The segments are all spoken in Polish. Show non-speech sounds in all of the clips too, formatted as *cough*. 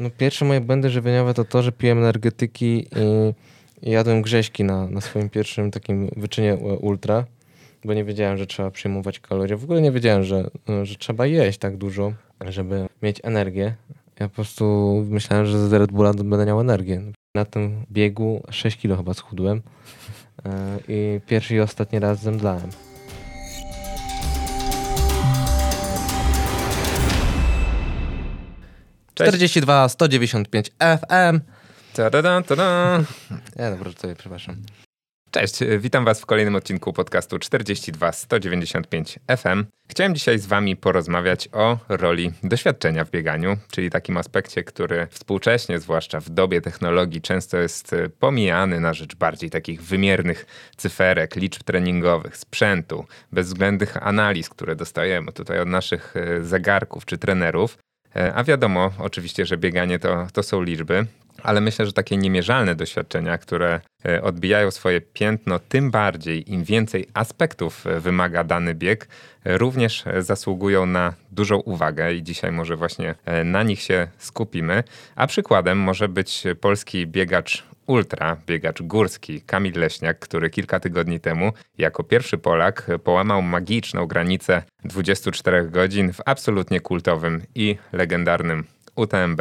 No, pierwsze moje błędy żywieniowe to to, że piłem energetyki i, jadłem grześki na, na swoim pierwszym takim wyczynie ultra, bo nie wiedziałem, że trzeba przyjmować kalorie. W ogóle nie wiedziałem, że, że trzeba jeść tak dużo, żeby mieć energię. Ja po prostu myślałem, że z Red Bulla będę miał energię. Na tym biegu 6 kilo chyba schudłem e, i pierwszy i ostatni raz zemdlałem. Cześć. 42 195 FM. Ta-da-da, ta-da. Ja dobra, to przepraszam. Cześć, witam Was w kolejnym odcinku podcastu 42 195 FM. Chciałem dzisiaj z Wami porozmawiać o roli doświadczenia w bieganiu, czyli takim aspekcie, który współcześnie, zwłaszcza w dobie technologii, często jest pomijany na rzecz bardziej takich wymiernych cyferek, liczb treningowych, sprzętu, bezwzględnych analiz, które dostajemy tutaj od naszych e, zegarków czy trenerów. E, a wiadomo, oczywiście, że bieganie to, to są liczby, ale myślę, że takie niemierzalne doświadczenia, które e, odbijają swoje piętno, tym bardziej im więcej aspektów e, wymaga dany bieg, również zasługują na dużą uwagę i dzisiaj może właśnie na nich się skupimy. A przykładem może być polski biegacz ultra, biegacz górski Kamil Leśniak, który kilka tygodni temu jako pierwszy Polak połamał magiczną granicę 24 godzin w absolutnie kultowym i legendarnym UTMB.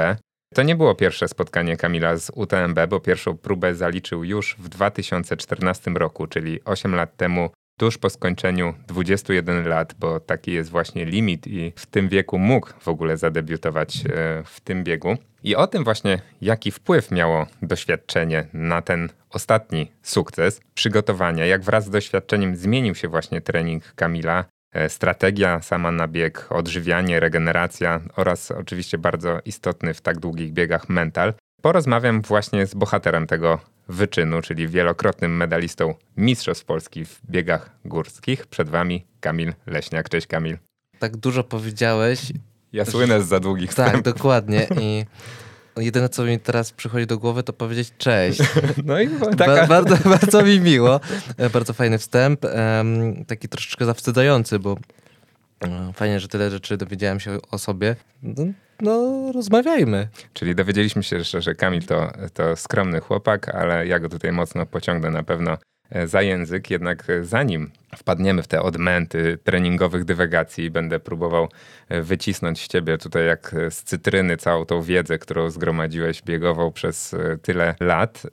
To nie było pierwsze spotkanie Kamila z UTMB, bo pierwszą próbę zaliczył już w 2014 roku, czyli 8 lat temu tuż po skończeniu 21 lat, bo taki jest właśnie limit i w tym wieku mógł w ogóle zadebiutować e, w tym biegu. I o tym właśnie, jaki wpływ miało doświadczenie na ten ostatni sukces, przygotowania, jak wraz z doświadczeniem zmienił się właśnie trening Kamila, e, strategia sama na bieg, odżywianie, regeneracja oraz oczywiście bardzo istotny w tak długich biegach mental. Porozmawiam właśnie z bohaterem tego wyczynu, czyli wielokrotnym medalistą Mistrzostw Polski w biegach górskich. Przed wami Kamil Leśniak. Cześć Kamil. Tak dużo powiedziałeś. Ja słynę z za długich Tak, dokładnie. *laughs* I jedyne, co mi teraz przychodzi do głowy, to powiedzieć cześć. *laughs* No i taka... Ba bardzo, *laughs* bardzo mi miło. E, bardzo fajny wstęp. Um, taki troszeczkę zawstydzający, bo um, fajnie, że tyle rzeczy dowiedziałem się o sobie. No, no rozmawiajmy. Czyli dowiedzieliśmy się jeszcze, że Kamil to, to skromny chłopak, ale ja go tutaj mocno pociągnę na pewno e, za język. Jednak e, zanim wpadniemy w te odmęty treningowych dywagacji, będę próbował e, wycisnąć z ciebie tutaj jak z cytryny całą tą wiedzę, którą zgromadziłeś biegową przez tyle lat.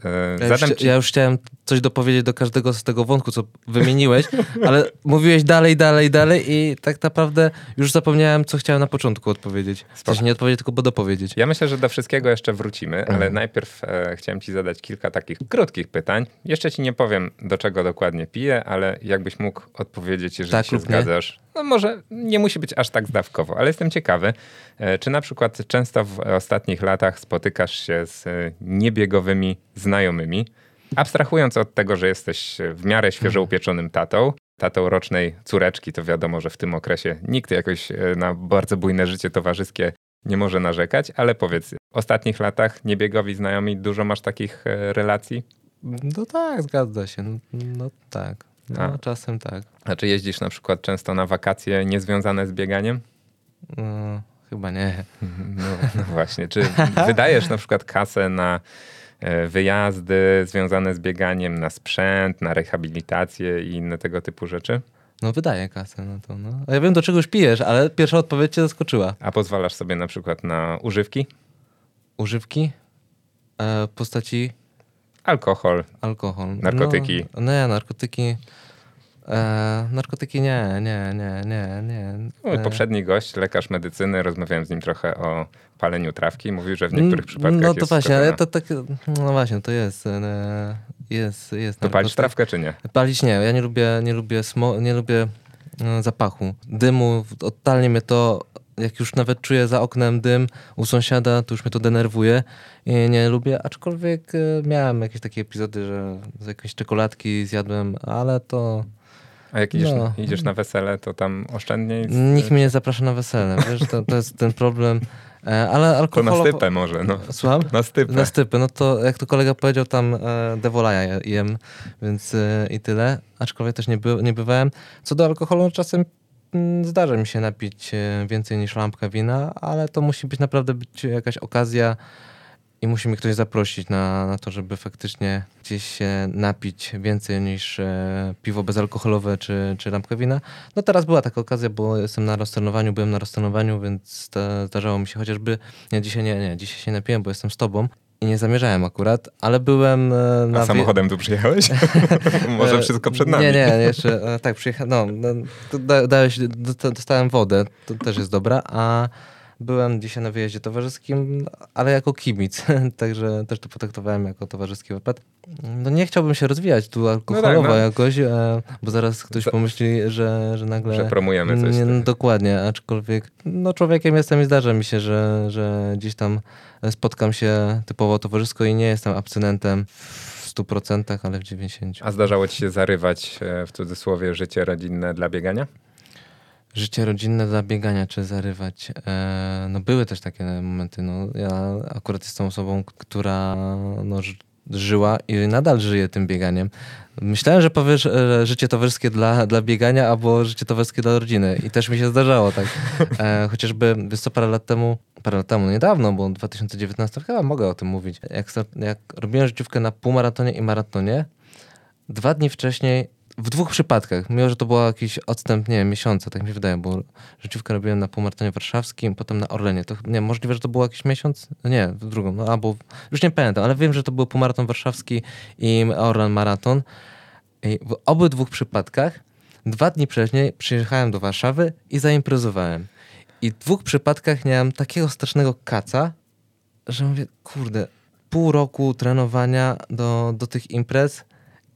Ja już, ci... ja już chciałem coś dopowiedzieć do każdego z tego wątku, co wymieniłeś, *laughs* ale mówiłeś dalej, dalej, dalej i tak naprawdę już zapomniałem, co chciałem na początku odpowiedzieć. W sensie nie odpowiedzieć, tylko bo dopowiedzieć. Ja myślę, że do wszystkiego jeszcze wrócimy, mhm. ale najpierw e, chciałem ci zadać kilka takich krótkich pytań. Jeszcze ci nie powiem, do czego dokładnie piję, ale jakbyś mógł odpowiedzieć, jeżeli tak, się zgadzasz. Nie? No może nie musi być aż tak zdawkowo, ale jestem ciekawy, e, czy na przykład często w ostatnich latach spotykasz się z e, niebiegowymi znajomymi, Abstrahując od tego, że jesteś w miarę świeżo mhm. upieczonym tatą, tatą rocznej córeczki, to wiadomo, że w tym okresie nikt jakoś e, na bardzo bujne życie towarzyskie nie może narzekać, ale powiedz, w ostatnich latach niebiegowi znajomi, dużo masz takich e, relacji? No tak, zgadza się. No, no tak. No, czasem tak. A czy jeździsz na przykład często na wakacje niezwiązane z bieganiem? No, chyba nie. No, no właśnie. Czy *laughs* wydajesz na przykład kasę na E, wyjazdy związane z bieganiem na sprzęt, na rehabilitację i inne tego typu rzeczy? No wydaje kasę na to. No. A ja wiem, do czegoś pijesz, ale pierwsza odpowiedź cię zaskoczyła. A pozwalasz sobie na przykład na używki? Używki? E, w postaci? Alkohol. Alkohol. Narkotyki. No, nie, narkotyki. E, narkotyki nie, nie, nie, nie, nie. E. Poprzedni gość, lekarz medycyny, rozmawiałem z nim trochę o paleniu trawki. Mówił, że w niektórych przypadkach No to jest właśnie, ale to tak, no właśnie, to jest, e, jest, jest. To palisz trawkę czy nie? Palić nie, ja nie lubię, nie lubię, smo, nie lubię e, zapachu. Dymu, totalnie mnie to, jak już nawet czuję za oknem dym u sąsiada, to już mnie to denerwuje i nie lubię, aczkolwiek miałem jakieś takie epizody, że z jakiejś czekoladki zjadłem, ale to a jak idziesz, no. idziesz na wesele, to tam oszczędniej? Nikt mnie nie zaprasza na wesele, wiesz, to, to jest ten problem. E, ale alkohol... To na stypę może, no. Słucham? Na stypę. Na stypę, no to jak to kolega powiedział, tam e, devolaja jem, więc e, i tyle. Aczkolwiek też nie, by, nie bywałem. Co do alkoholu, czasem mm, zdarza mi się napić e, więcej niż lampka wina, ale to musi być naprawdę być jakaś okazja i musi mi ktoś zaprosić na, na to, żeby faktycznie gdzieś się napić więcej niż e, piwo bezalkoholowe czy, czy lampkę wina. No teraz była taka okazja, bo jestem na rozstrenowaniu, byłem na rozstrenowaniu, więc to, zdarzało mi się chociażby, nie dzisiaj nie, nie, dzisiaj się napiłem, bo jestem z tobą, i nie zamierzałem akurat, ale byłem e, na... A samochodem tu przyjechałeś? *laughs* Może wszystko przed nami. Nie, nie, jeszcze, tak, przyjechałem, no, no dałeś, dostałem wodę, to też jest dobra, a byłem dzisiaj na wyjeździe towarzyskim, ale jako kibic, *laughs* także też to potraktowałem jako towarzyski wypad. No nie chciałbym się rozwijać tu alkoholowo no tak, no. jakoś, e, bo zaraz ktoś pomyśli, że, że nagle... Że promujemy coś. Nie, no, dokładnie, aczkolwiek no człowiekiem jestem i zdarza mi się, że, że gdzieś tam spotkam się typowo towarzysko i nie jestem abstynentem w 100%, ale w 90%. A zdarzało ci się zarywać e, w cudzysłowie życie rodzinne dla biegania? Życie rodzinne dla biegania, czy zarywać. E, no były też takie momenty. No, ja akurat jestem osobą, która no, żyła i nadal żyje tym bieganiem. Myślałem, że powiesz e, życie towarzyskie dla, dla biegania albo życie towarzyskie dla rodziny. I też mi się zdarzało tak. E, chociażby, wiesz co, parę lat temu, parę lat temu, niedawno, bo 2019, chyba mogę o tym mówić. Jak, jak robiłem życiówkę na półmaratonie i maratonie, dwa dni wcześniej w dwóch przypadkach, mimo że to był jakiś odstęp, nie wiem, miesiąca, tak mi się wydaje, bo życiówkę robiłem na półmaratonie warszawskim, potem na Orlenie. To nie możliwe, że to był jakiś miesiąc? Nie, w drugą, no albo już nie pamiętam, ale wiem, że to był półmaraton warszawski i Orlen maraton. I w obydwu przypadkach dwa dni wcześniej przyjechałem do Warszawy i zaimprezowałem. I w dwóch przypadkach miałem takiego strasznego kaca, że mówię, kurde, pół roku trenowania do, do tych imprez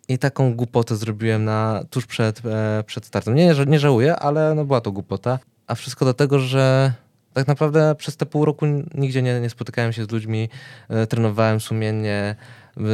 i taką głupotę zrobiłem na, tuż przed, e, przed startem. Nie, nie żałuję, ale no była to głupota. A wszystko dlatego, że tak naprawdę przez te pół roku nigdzie nie, nie spotykałem się z ludźmi, e, trenowałem sumiennie,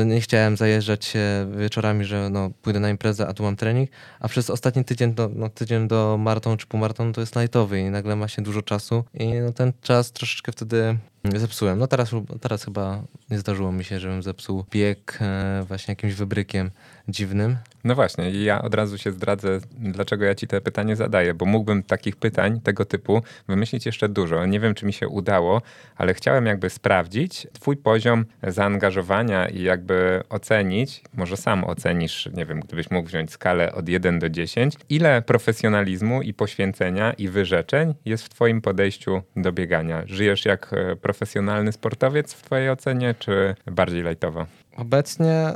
nie chciałem zajeżdżać się wieczorami, że no, pójdę na imprezę, a tu mam trening, a przez ostatni tydzień, do, no, tydzień do maratonu czy półmaratonu to jest lightowy i nagle ma się dużo czasu i no, ten czas troszeczkę wtedy zepsułem. No teraz, teraz chyba nie zdarzyło mi się, żebym zepsuł bieg e, właśnie jakimś wybrykiem dziwnym. No właśnie, ja od razu się zdradzę, dlaczego ja ci te pytanie zadaję, bo mógłbym takich pytań tego typu wymyślić jeszcze dużo. Nie wiem, czy mi się udało, ale chciałem jakby sprawdzić twój poziom zaangażowania i jakby ocenić, może sam ocenisz, nie wiem, gdybyś mógł wziąć skalę od 1 do 10, ile profesjonalizmu i poświęcenia i wyrzeczeń jest w twoim podejściu do biegania? Żyjesz jak e, profesjonalny sportowiec w twojej ocenie, czy bardziej lajtowo? Obecnie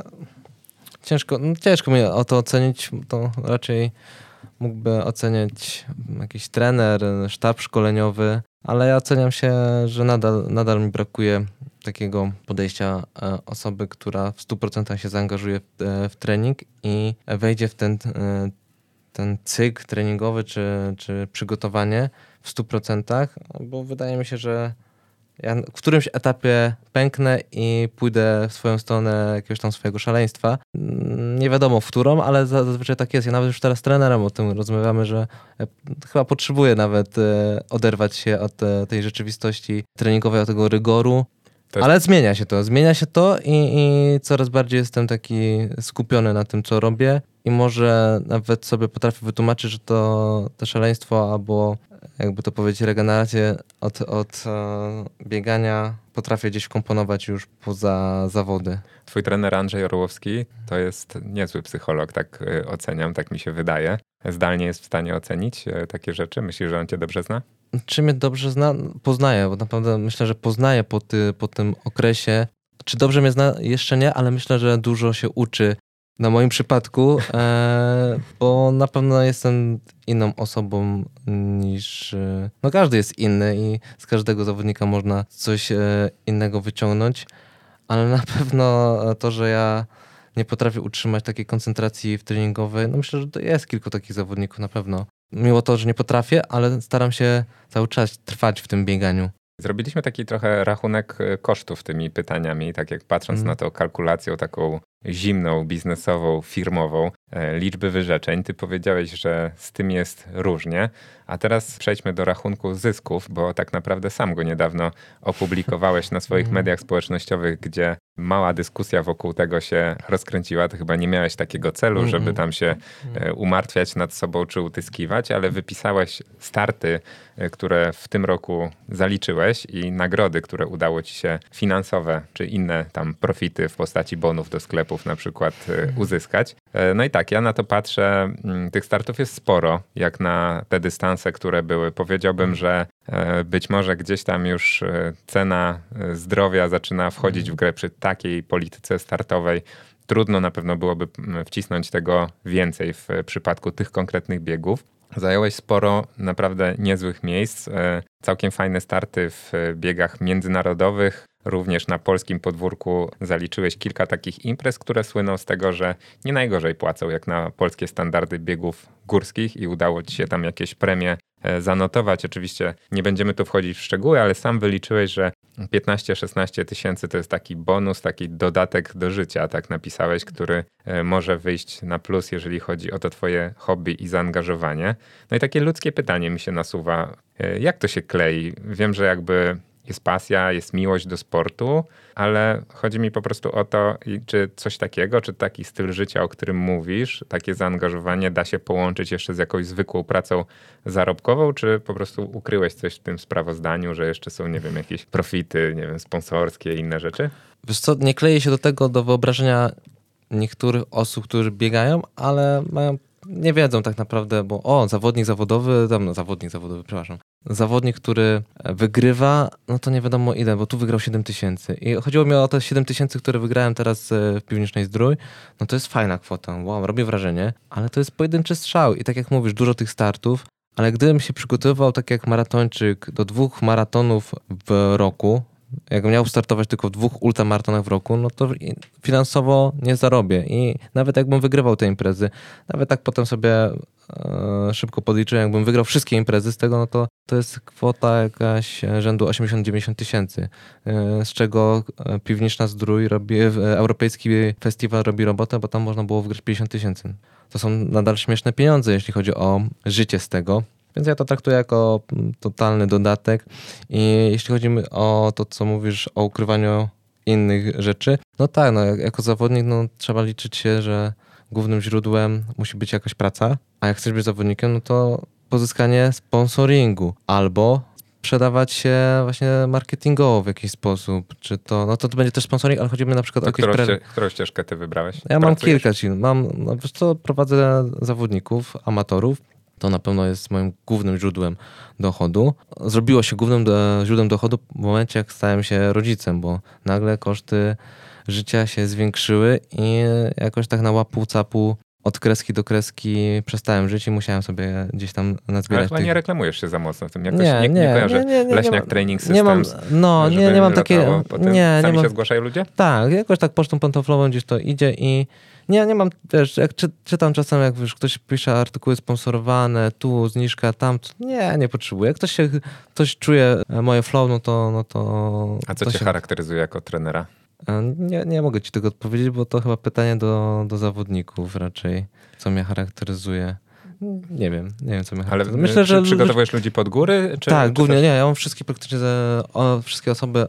ciężko, no ciężko mi o to ocenić, to raczej mógłby oceniać jakiś trener, sztab szkoleniowy, ale ja oceniam się, że nadal, nadal mi brakuje takiego podejścia e, osoby, która w 100% się zaangażuje w, e, w trening i wejdzie w ten, e, ten cykl treningowy czy, czy przygotowanie w 100%, bo wydaje mi się, że ja w którymś etapie pęknę i pójdę w swoją stronę jakiegoś tam swojego szaleństwa. Nie wiadomo w którą, ale zazwyczaj tak jest. Ja nawet już teraz trenerem o tym rozmawiamy, że chyba potrzebuję nawet oderwać się od tej rzeczywistości treningowej, od tego rygoru tak. Ale zmienia się to, zmienia się to i, i, coraz bardziej jestem taki skupiony na tym, co robię i może nawet sobie potrafię wytłumaczyć, że to, to szaleństwo albo jakby to powiedzieć regenerację od, od e, biegania potrafię gdzieś komponować już poza zawody. Twój trener Andrzej Orłowski to jest niezły psycholog, tak e, oceniam, tak mi się wydaje. Zdalnie jest w stanie ocenić e, takie rzeczy? Myślisz, że on cię dobrze zna? Czy mnie dobrze zna? Poznaję, bo naprawdę myślę, że poznaję po, ty, po tym okresie. Czy dobrze mnie zna? Jeszcze nie, ale myślę, że dużo się uczy na moim przypadku, e, bo na pewno jestem inną osobą niż. E, no, każdy jest inny i z każdego zawodnika można coś e, innego wyciągnąć, ale na pewno to, że ja nie potrafię utrzymać takiej koncentracji w treningowej, no myślę, że to jest kilku takich zawodników na pewno. Mimo to, że nie potrafię, ale staram się cały czas trwać w tym bieganiu. Zrobiliśmy taki trochę rachunek kosztów tymi pytaniami, tak jak patrząc mm. na to kalkulacją taką zimną, biznesową, firmową, e, liczby wyrzeczeń. Ty powiedziałeś, że z tym jest różnie. A teraz przejdźmy do rachunku zysków, bo tak naprawdę sam go niedawno opublikowałeś na swoich mhm. mediach społecznościowych, gdzie mała dyskusja wokół tego się rozkręciła. Ty chyba nie miałeś takiego celu, żeby mhm. tam się e, umartwiać nad sobą czy utyskiwać, ale wypisałeś starty, e, które w tym roku zaliczyłeś i nagrody, które udało ci się finansowe czy inne tam profity w postaci bonów do sklepów na przykład e, uzyskać. No i tak, ja na to patrzę, mm, tych startów jest sporo, jak na te dystanse, które były. Powiedziałbym, że być może gdzieś tam już cena zdrowia zaczyna wchodzić w grę przy takiej polityce startowej trudno na pewno byłoby mm, wcisnąć tego więcej w przypadku tych konkretnych biegów. Zająłeś sporo naprawdę niezłych miejsc, e, całkiem fajne starty w biegach międzynarodowych. Również na polskim podwórku zaliczyłeś kilka takich imprez, które słyną z tego, że nie najgorzej płacą jak na polskie standardy biegów górskich i udało ci się tam jakieś premie e, zanotować. Oczywiście nie będziemy tu wchodzić w szczegóły, ale sam wyliczyłeś, że 15-16 tysięcy to jest taki bonus, taki dodatek do życia, tak napisałeś, który e, może wyjść na plus, jeżeli chodzi o to twoje hobby i zaangażowanie. No i takie ludzkie pytanie mi się nasuwa, e, jak to się klei? Wiem, że jakby jest pasja, jest miłość do sportu, ale chodzi mi po prostu o to, czy coś takiego, czy taki styl życia, o którym mówisz, takie zaangażowanie da się połączyć jeszcze z jakąś zwykłą pracą zarobkową, czy po prostu ukryłeś coś w tym sprawozdaniu, że jeszcze są, nie wiem, jakieś profity, nie wiem, sponsorskie, inne rzeczy? Wiesz co, nie kleję się do tego, do wyobrażenia niektórych osób, którzy biegają, ale mają nie wiedzą tak naprawdę, bo o, zawodnik zawodowy, tam, no, zawodnik zawodowy, przepraszam, zawodnik, który wygrywa, no to nie wiadomo ile, bo tu wygrał 7 tysięcy. I chodziło mi o te 7 tysięcy, które wygrałem teraz e, w Piwnicznej Zdrój, no to jest fajna kwota, wow, robi wrażenie, ale to jest pojedynczy strzał. I tak jak mówisz, dużo tych startów, ale gdybym się przygotowywał tak jak maratończyk do dwóch maratonów w roku, jak miał startować tylko w dwóch ultramaratonach w roku, no to finansowo nie zarobię. I nawet jakbym wygrywał te imprezy, nawet tak potem sobie e, szybko podliczyłem, jakbym wygrał wszystkie imprezy z tego, no to to jest kwota jakaś rzędu 80-90 tysięcy, e, z czego e, Piwniczna Zdrój robi, Europejski Festiwal robi robotę, bo tam można było wygrać 50 tysięcy. To są nadal śmieszne pieniądze, jeśli chodzi o życie z tego. Więc ja to traktuję jako mm, totalny dodatek. I jeśli chodzi o to, co mówisz o ukrywaniu innych rzeczy, no tak, no, jako zawodnik no, trzeba liczyć się, że głównym źródłem musi być jakaś praca, a jak chcesz być zawodnikiem, no to pozyskanie sponsoringu albo sprzedawać się właśnie marketingowo w jakiś sposób. Czy to, no to, to będzie też sponsoring, ale chodzi mi na przykład to o jakieś... Którą, którą ścieżkę ty wybrałeś? Ja Pracujesz? mam kilka. Mam, no wiesz co, prowadzę zawodników, amatorów to na pewno jest moim głównym źródłem dochodu. Zrobiło się głównym do, źródłem dochodu w momencie, jak stałem się rodzicem, bo nagle koszty życia się zwiększyły i jakoś tak na łapu capu od kreski do kreski przestałem żyć i musiałem sobie gdzieś tam nazbierać. Ale chyba tych... nie reklamujesz się za mocno w tym. Jak nie, nie, nie, nie, nie, nie, Leśniak nie Training Systems. Nie mam, no, nie, nie mam takiego. Nie, Sami nie mam, się zgłaszają ludzie? Tak, jakoś tak pocztą pantoflową gdzieś to idzie i nie, nie mam, wiesz, jak czy, czytam czasem, jak wiesz, ktoś pisze artykuły sponsorowane, tu zniżka, tam, nie, nie potrzebuję. Jak ktoś się, ktoś czuje moje flow, no to... No to A co to cię się... charakteryzuje jako trenera? E, nie, nie mogę ci tego odpowiedzieć, bo to chyba pytanie do, do zawodników raczej, co mnie charakteryzuje. Nie wiem, nie wiem, co mnie Ale myślę, że przygotowujesz ludzi pod góry? Czy, tak, czy głównie też... nie. Ja mam wszystkie praktycznie, o, wszystkie osoby,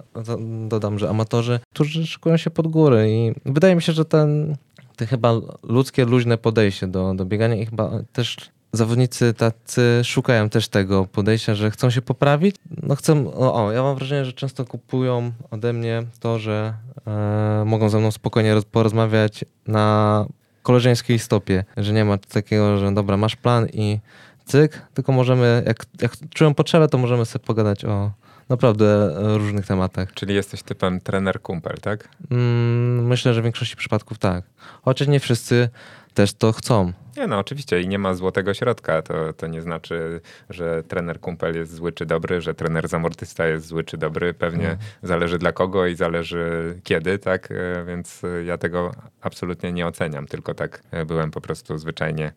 dodam, że amatorzy, którzy szykują się pod góry i wydaje mi się, że ten te chyba ludzkie, luźne podejście do, do biegania i chyba też zawodnicy tacy szukają też tego podejścia, że chcą się poprawić. No chcą, o, o ja mam wrażenie, że często kupują ode mnie to, że e, mogą ze mną spokojnie roz, porozmawiać na koleżeńskiej stopie, że nie ma takiego, że dobra, masz plan i cyk, tylko możemy, jak, jak czują potrzebę, to możemy sobie pogadać o, naprawdę e, różnych tematach. Czyli jesteś typem trener kumpel, tak? Mm, myślę, że w większości przypadków tak. Chociaż nie wszyscy też to chcą. Nie, no oczywiście i nie ma złotego środka. To, to nie znaczy, że trener kumpel jest zły czy dobry, że trener zamortysta jest zły czy dobry. Pewnie mhm. zależy dla kogo i zależy kiedy, tak? E, więc ja tego absolutnie nie oceniam, tylko tak e, byłem po prostu zwyczajnie e,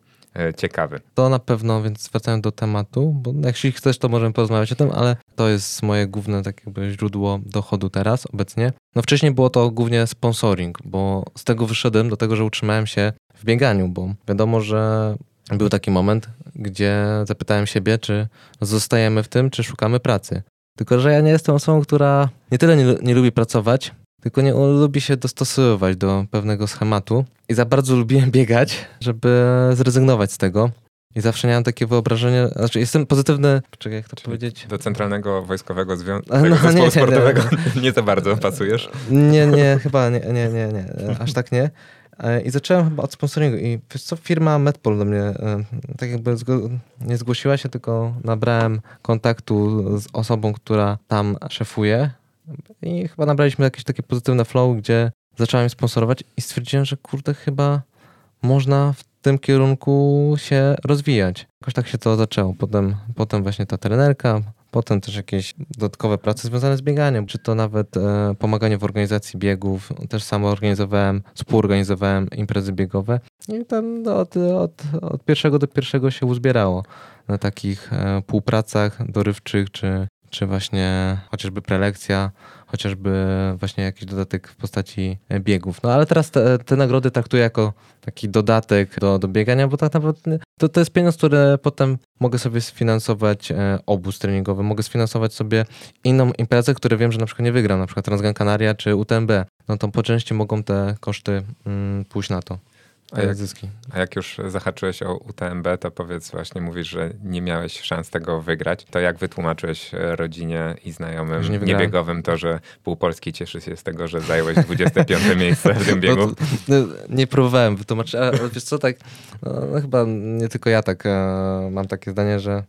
ciekawy. To na pewno, więc wracając do tematu, bo jeśli chcesz, to możemy porozmawiać o tym, ale to jest moje główne tak jakby źródło dochodu teraz, obecnie. No wcześniej było to głównie sponsoring, bo z tego wyszedłem do tego, że utrzymałem się w bieganiu, bo wiadomo, że był taki moment, gdzie zapytałem siebie, czy zostajemy w tym, czy szukamy pracy. Tylko, że ja nie jestem osobą, która nie tyle nie, nie lubi pracować, tylko nie lubi się dostosowywać do pewnego schematu. I za bardzo *laughs* lubiłem biegać, żeby zrezygnować z tego. I zawsze miałem takie wyobrażenie, znaczy jestem pozytywny, czekaj, jak to Czyli powiedzieć? Do Centralnego Wojskowego Związku No, nie, nie, nie. Sportowego *laughs* nie za bardzo pasujesz. Nie, nie, *laughs* chyba nie, nie, nie, nie, aż tak nie. E, I zacząłem chyba od sponsoringu i wiesz co, firma Medpol do mnie e, tak jakby nie zgłosiła się, tylko nabrałem kontaktu z osobą, która tam szefuje i chyba nabraliśmy jakieś takie pozytywne flow, gdzie zacząłem sponsorować i stwierdziłem, że kurde, chyba można w tym kierunku się rozwijać. Jakoś tak się to zaczęło. Potem, potem właśnie ta trenerka, potem też jakieś dodatkowe prace związane z bieganiem, czy to nawet e, pomaganie w organizacji biegów. Też sam organizowałem, współorganizowałem imprezy biegowe i tam od, od, od pierwszego do pierwszego się uzbierało na takich e, półpracach dorywczych, czy, czy właśnie chociażby prelekcja, chociażby właśnie jakiś dodatek w postaci e, biegów. No ale teraz te, te nagrody traktuję jako taki dodatek do, do biegania, bo tak naprawdę to, to jest pieniądz, który potem mogę sobie sfinansować e, obóz treningowy, mogę sfinansować sobie inną imprezę, które wiem, że na przykład nie wygram, na przykład Transgan Canaria czy UTMB. No to po części mogą te koszty mm, pójść na to. A jak- zyski. A jak już zahaczyłeś o UTMB, to powiedz właśnie, mówisz, że nie miałeś szans tego wygrać. To jak wytłumaczyłeś e, rodzinie i znajomym nie niebiegowym to, że pół Polski cieszy się z tego, że zająłeś 25 *laughs* miejsce w tym biegu? No, to, no, nie próbowałem wytłumaczyć, ale wiesz co, tak, no, no, chyba nie tylko ja tak e, mam takie zdanie, że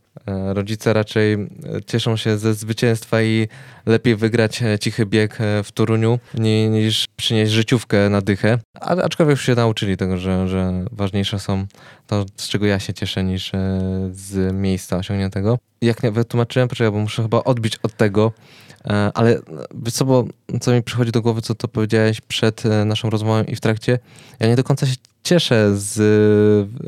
rodzice raczej e, cieszą się ze zwycięstwa i lepiej wygrać e, cichy bieg e, w Toruniu ni, niż przynieść życiówkę na dychę. A, aczkolwiek już się nauczyli tego, że, że ważniejsze są to, z czego ja się cieszę, niż e, z miejsca osiągniętego. Jak nie wytłumaczyłem, poczekaj, bo muszę chyba odbić od tego, E, Ale co, bo co mi przychodzi do głowy, co to powiedziałeś przed e, naszą rozmową i w trakcie, ja nie do końca się cieszę z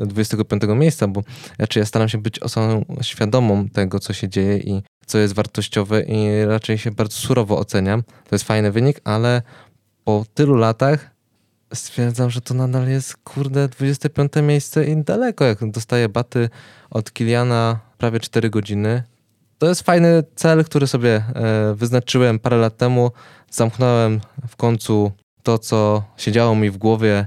e, 25 miejsca, bo raczej ja staram się być osobą świadomą tego, co się dzieje i co jest wartościowe i raczej się bardzo surowo oceniam. To jest fajny wynik, ale po tylu latach stwierdzam, że to nadal jest, kurde, 25 miejsce i daleko, jak dostaję baty od Kiliana prawie 4 godziny. To jest fajny cel, który sobie e, wyznaczyłem parę lat temu. Zamknąłem w końcu to, co siedziało mi w głowie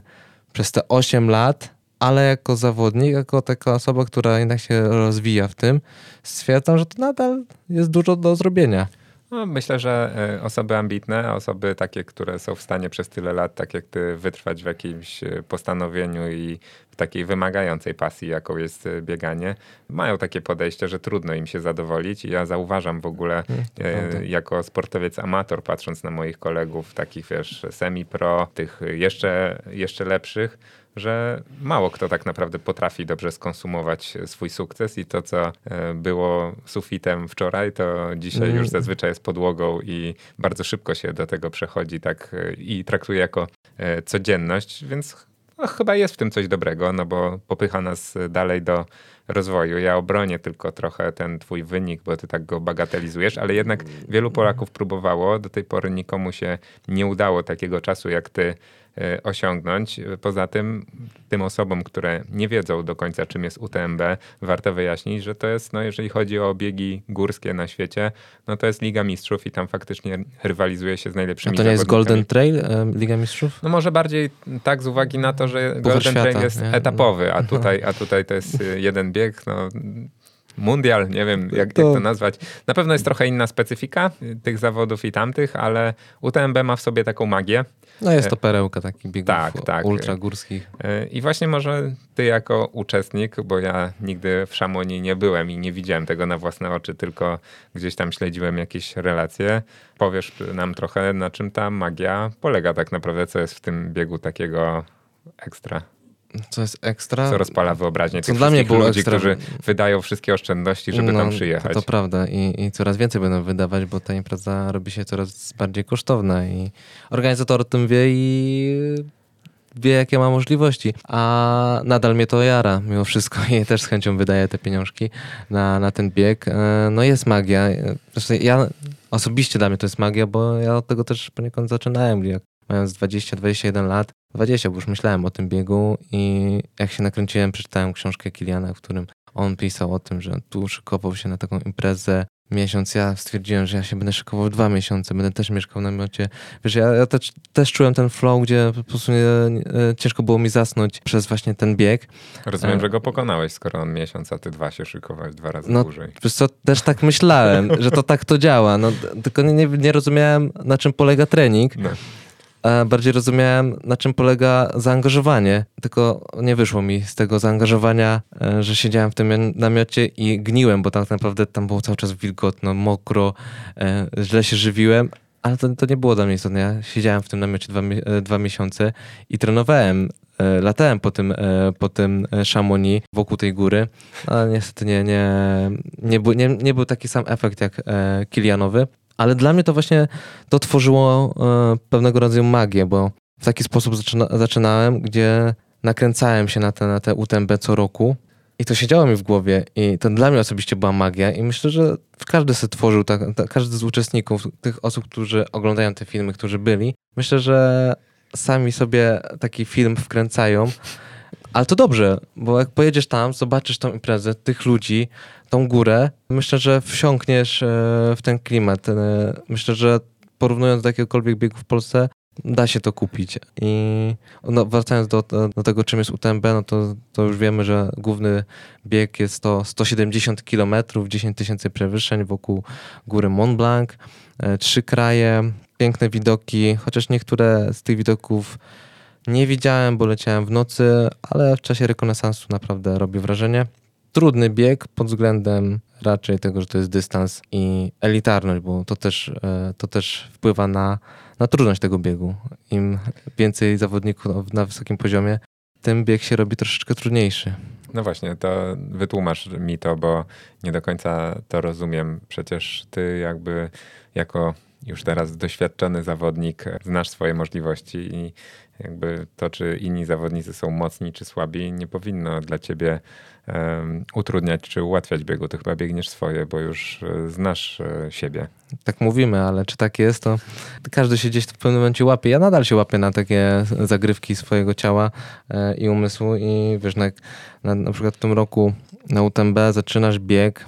przez te 8 lat, ale jako zawodnik, jako taka osoba, która jednak się rozwija w tym, stwierdzam, że to nadal jest dużo do zrobienia. No, myślę, że e, osoby ambitne, osoby takie, które są w stanie przez tyle lat, tak jak ty, wytrwać w jakimś e, postanowieniu i w takiej wymagającej pasji, jaką jest e, bieganie, mają takie podejście, że trudno im się zadowolić. I ja zauważam w ogóle Mm, e, jako sportowiec amator, patrząc na moich kolegów, takich wiesz, semi-pro, tych jeszcze, jeszcze lepszych, że mało kto tak naprawdę potrafi dobrze skonsumować swój sukces i to, co e, było sufitem wczoraj, to dzisiaj Mm. już zazwyczaj jest podłogą i bardzo szybko się do tego przechodzi tak e, i traktuje jako e, codzienność, więc no, chyba jest w tym coś dobrego, no bo popycha nas dalej do rozwoju. Ja obronię tylko trochę ten twój wynik, bo ty tak go bagatelizujesz, ale jednak wielu Polaków próbowało, do tej pory nikomu się nie udało takiego czasu jak ty e, osiągnąć. Poza tym tym osobom, które nie wiedzą do końca czym jest UTMB, warto wyjaśnić, że to jest, no jeżeli chodzi o biegi górskie na świecie, no to jest Liga Mistrzów i tam faktycznie rywalizuje się z A najlepszymi to nie jest. Golden Trail, e, Liga Mistrzów? No może bardziej tak z uwagi na to, że Puchar Golden Trail świata, jest nie? etapowy, a tutaj, a tutaj to jest y, jeden bieg, no mundial, nie wiem jak, jak To- to nazwać. Na pewno jest trochę inna specyfika tych zawodów i tamtych, ale UTMB ma w sobie taką magię No jest to perełka takich biegów tak, tak. ultragórskich. y, i właśnie może ty jako uczestnik, bo ja nigdy w Szamonii nie byłem i nie widziałem tego na własne oczy, tylko gdzieś tam śledziłem jakieś relacje, powiesz nam trochę na czym ta magia polega tak naprawdę, co jest w tym biegu takiego ekstra. Co jest ekstra? co rozpala wyobraźnię Co tych dla mnie było ludzi, ekstra- którzy wydają wszystkie oszczędności, żeby tam No, przyjechać. To, prawda I, i coraz więcej będą wydawać, bo ta impreza robi się coraz bardziej kosztowna i organizator o tym wie i wie, jakie ma możliwości. A nadal mnie to jara mimo wszystko *laughs* i też z chęcią wydaję te pieniążki na, na ten bieg. E, no jest magia. Zresztą ja osobiście dla mnie to jest magia, bo ja od tego też poniekąd zaczynałem, jak mając 20-21 lat. 20, bo już myślałem o tym biegu i jak się nakręciłem, przeczytałem książkę Kiliana, w którym on pisał o tym, że tu szykował się na taką imprezę miesiąc. Ja stwierdziłem, że ja się będę szykował dwa miesiące, będę też mieszkał w namiocie. Wiesz, ja, ja też, też czułem ten flow, gdzie po prostu nie, nie, ciężko było mi zasnąć przez właśnie ten bieg. Rozumiem, e... że go pokonałeś, skoro on miesiąc, a ty dwa się szykowałeś dwa razy no, dłużej. Wiesz co, też tak myślałem, że to tak to działa. No, tylko nie, nie rozumiałem, na czym polega trening. No bardziej rozumiałem, na czym polega zaangażowanie. Tylko nie wyszło mi z tego zaangażowania, e, że siedziałem w tym namiocie i gniłem, bo tak naprawdę tam było cały czas wilgotno, mokro, e, źle się żywiłem. Ale to, to nie było dla mnie istotne. Ja siedziałem w tym namiocie dwa, e, dwa miesiące i trenowałem latałem po tym, po tym Chamonix wokół tej góry, ale niestety nie, nie, nie, był, nie, nie był taki sam efekt jak Kilianowy. Ale dla mnie to właśnie to tworzyło e, pewnego rodzaju magię, bo w taki sposób zaczyna, zaczynałem, gdzie nakręcałem się na te, na UTMB co roku i to siedziało mi w głowie i to dla mnie osobiście była magia i myślę, że każdy sobie tworzył, tak, każdy z uczestników, tych osób, którzy oglądają te filmy, którzy byli, myślę, że sami sobie taki film wkręcają ale to dobrze, bo jak pojedziesz tam, zobaczysz tą imprezę, tych ludzi, tą górę, myślę, że wsiąkniesz e, w ten klimat. E, myślę, że porównując do jakiegokolwiek biegu w Polsce, da się to kupić. I no, wracając do, do, tego, czym jest UTMB, no to, to już wiemy, że główny bieg jest to 170 km, 10 tysięcy przewyższeń wokół góry Mont Blanc, e, trzy kraje, piękne widoki, chociaż niektóre z tych widoków nie widziałem, bo leciałem w nocy, ale w czasie rekonesansu naprawdę robi wrażenie. Trudny bieg pod względem raczej tego, że to jest dystans i elitarność, bo to też, e, to też wpływa na, na trudność tego biegu. Im więcej zawodników na wysokim poziomie, tym bieg się robi troszeczkę trudniejszy. No właśnie, to wytłumacz mi to, bo nie do końca to rozumiem. Przecież ty jakby jako już teraz doświadczony zawodnik znasz swoje możliwości i jakby to, czy inni zawodnicy są mocni czy słabi, nie powinno dla ciebie um, utrudniać czy ułatwiać biegu. Ty chyba biegniesz swoje, bo już e, znasz e, siebie. Tak mówimy, ale czy tak jest, to każdy się gdzieś w pewnym momencie łapie. Ja nadal się łapię na takie zagrywki swojego ciała e, i umysłu i wiesz, na, na, na przykład w tym roku na UTMB zaczynasz bieg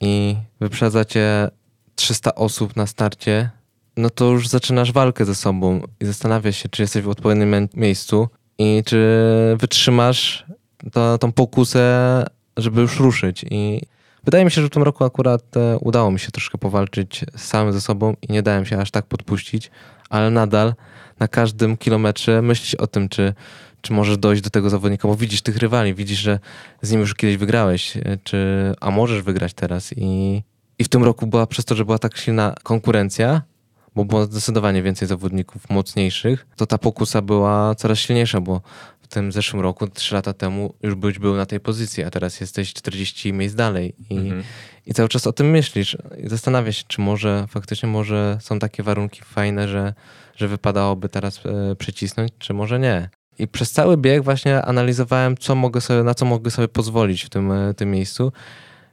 i wyprzedza cię 300 osób na starcie no to już zaczynasz walkę ze sobą i zastanawiasz się, czy jesteś w odpowiednim miejscu i czy wytrzymasz to, tą pokusę, żeby już ruszyć. I wydaje mi się, że w tym roku akurat e, udało mi się troszkę powalczyć sam ze sobą i nie dałem się aż tak podpuścić, ale nadal na każdym kilometrze myślisz o tym, czy, czy możesz dojść do tego zawodnika, bo widzisz tych rywali, widzisz, że z nim już kiedyś wygrałeś, e, czy, a możesz wygrać teraz. I, I w tym roku była przez to, że była tak silna konkurencja, bo było zdecydowanie więcej zawodników mocniejszych, to ta pokusa była coraz silniejsza, bo w tym zeszłym roku, trzy lata temu, już byś był na tej pozycji, a teraz jesteś 40 miejsc dalej i, mhm. i cały czas o tym myślisz i zastanawiasz się, czy może faktycznie może są takie warunki fajne, że, że wypadałoby teraz e, przycisnąć, czy może nie. I przez cały bieg właśnie analizowałem, co mogę sobie, na co mogę sobie pozwolić w tym, e, tym miejscu.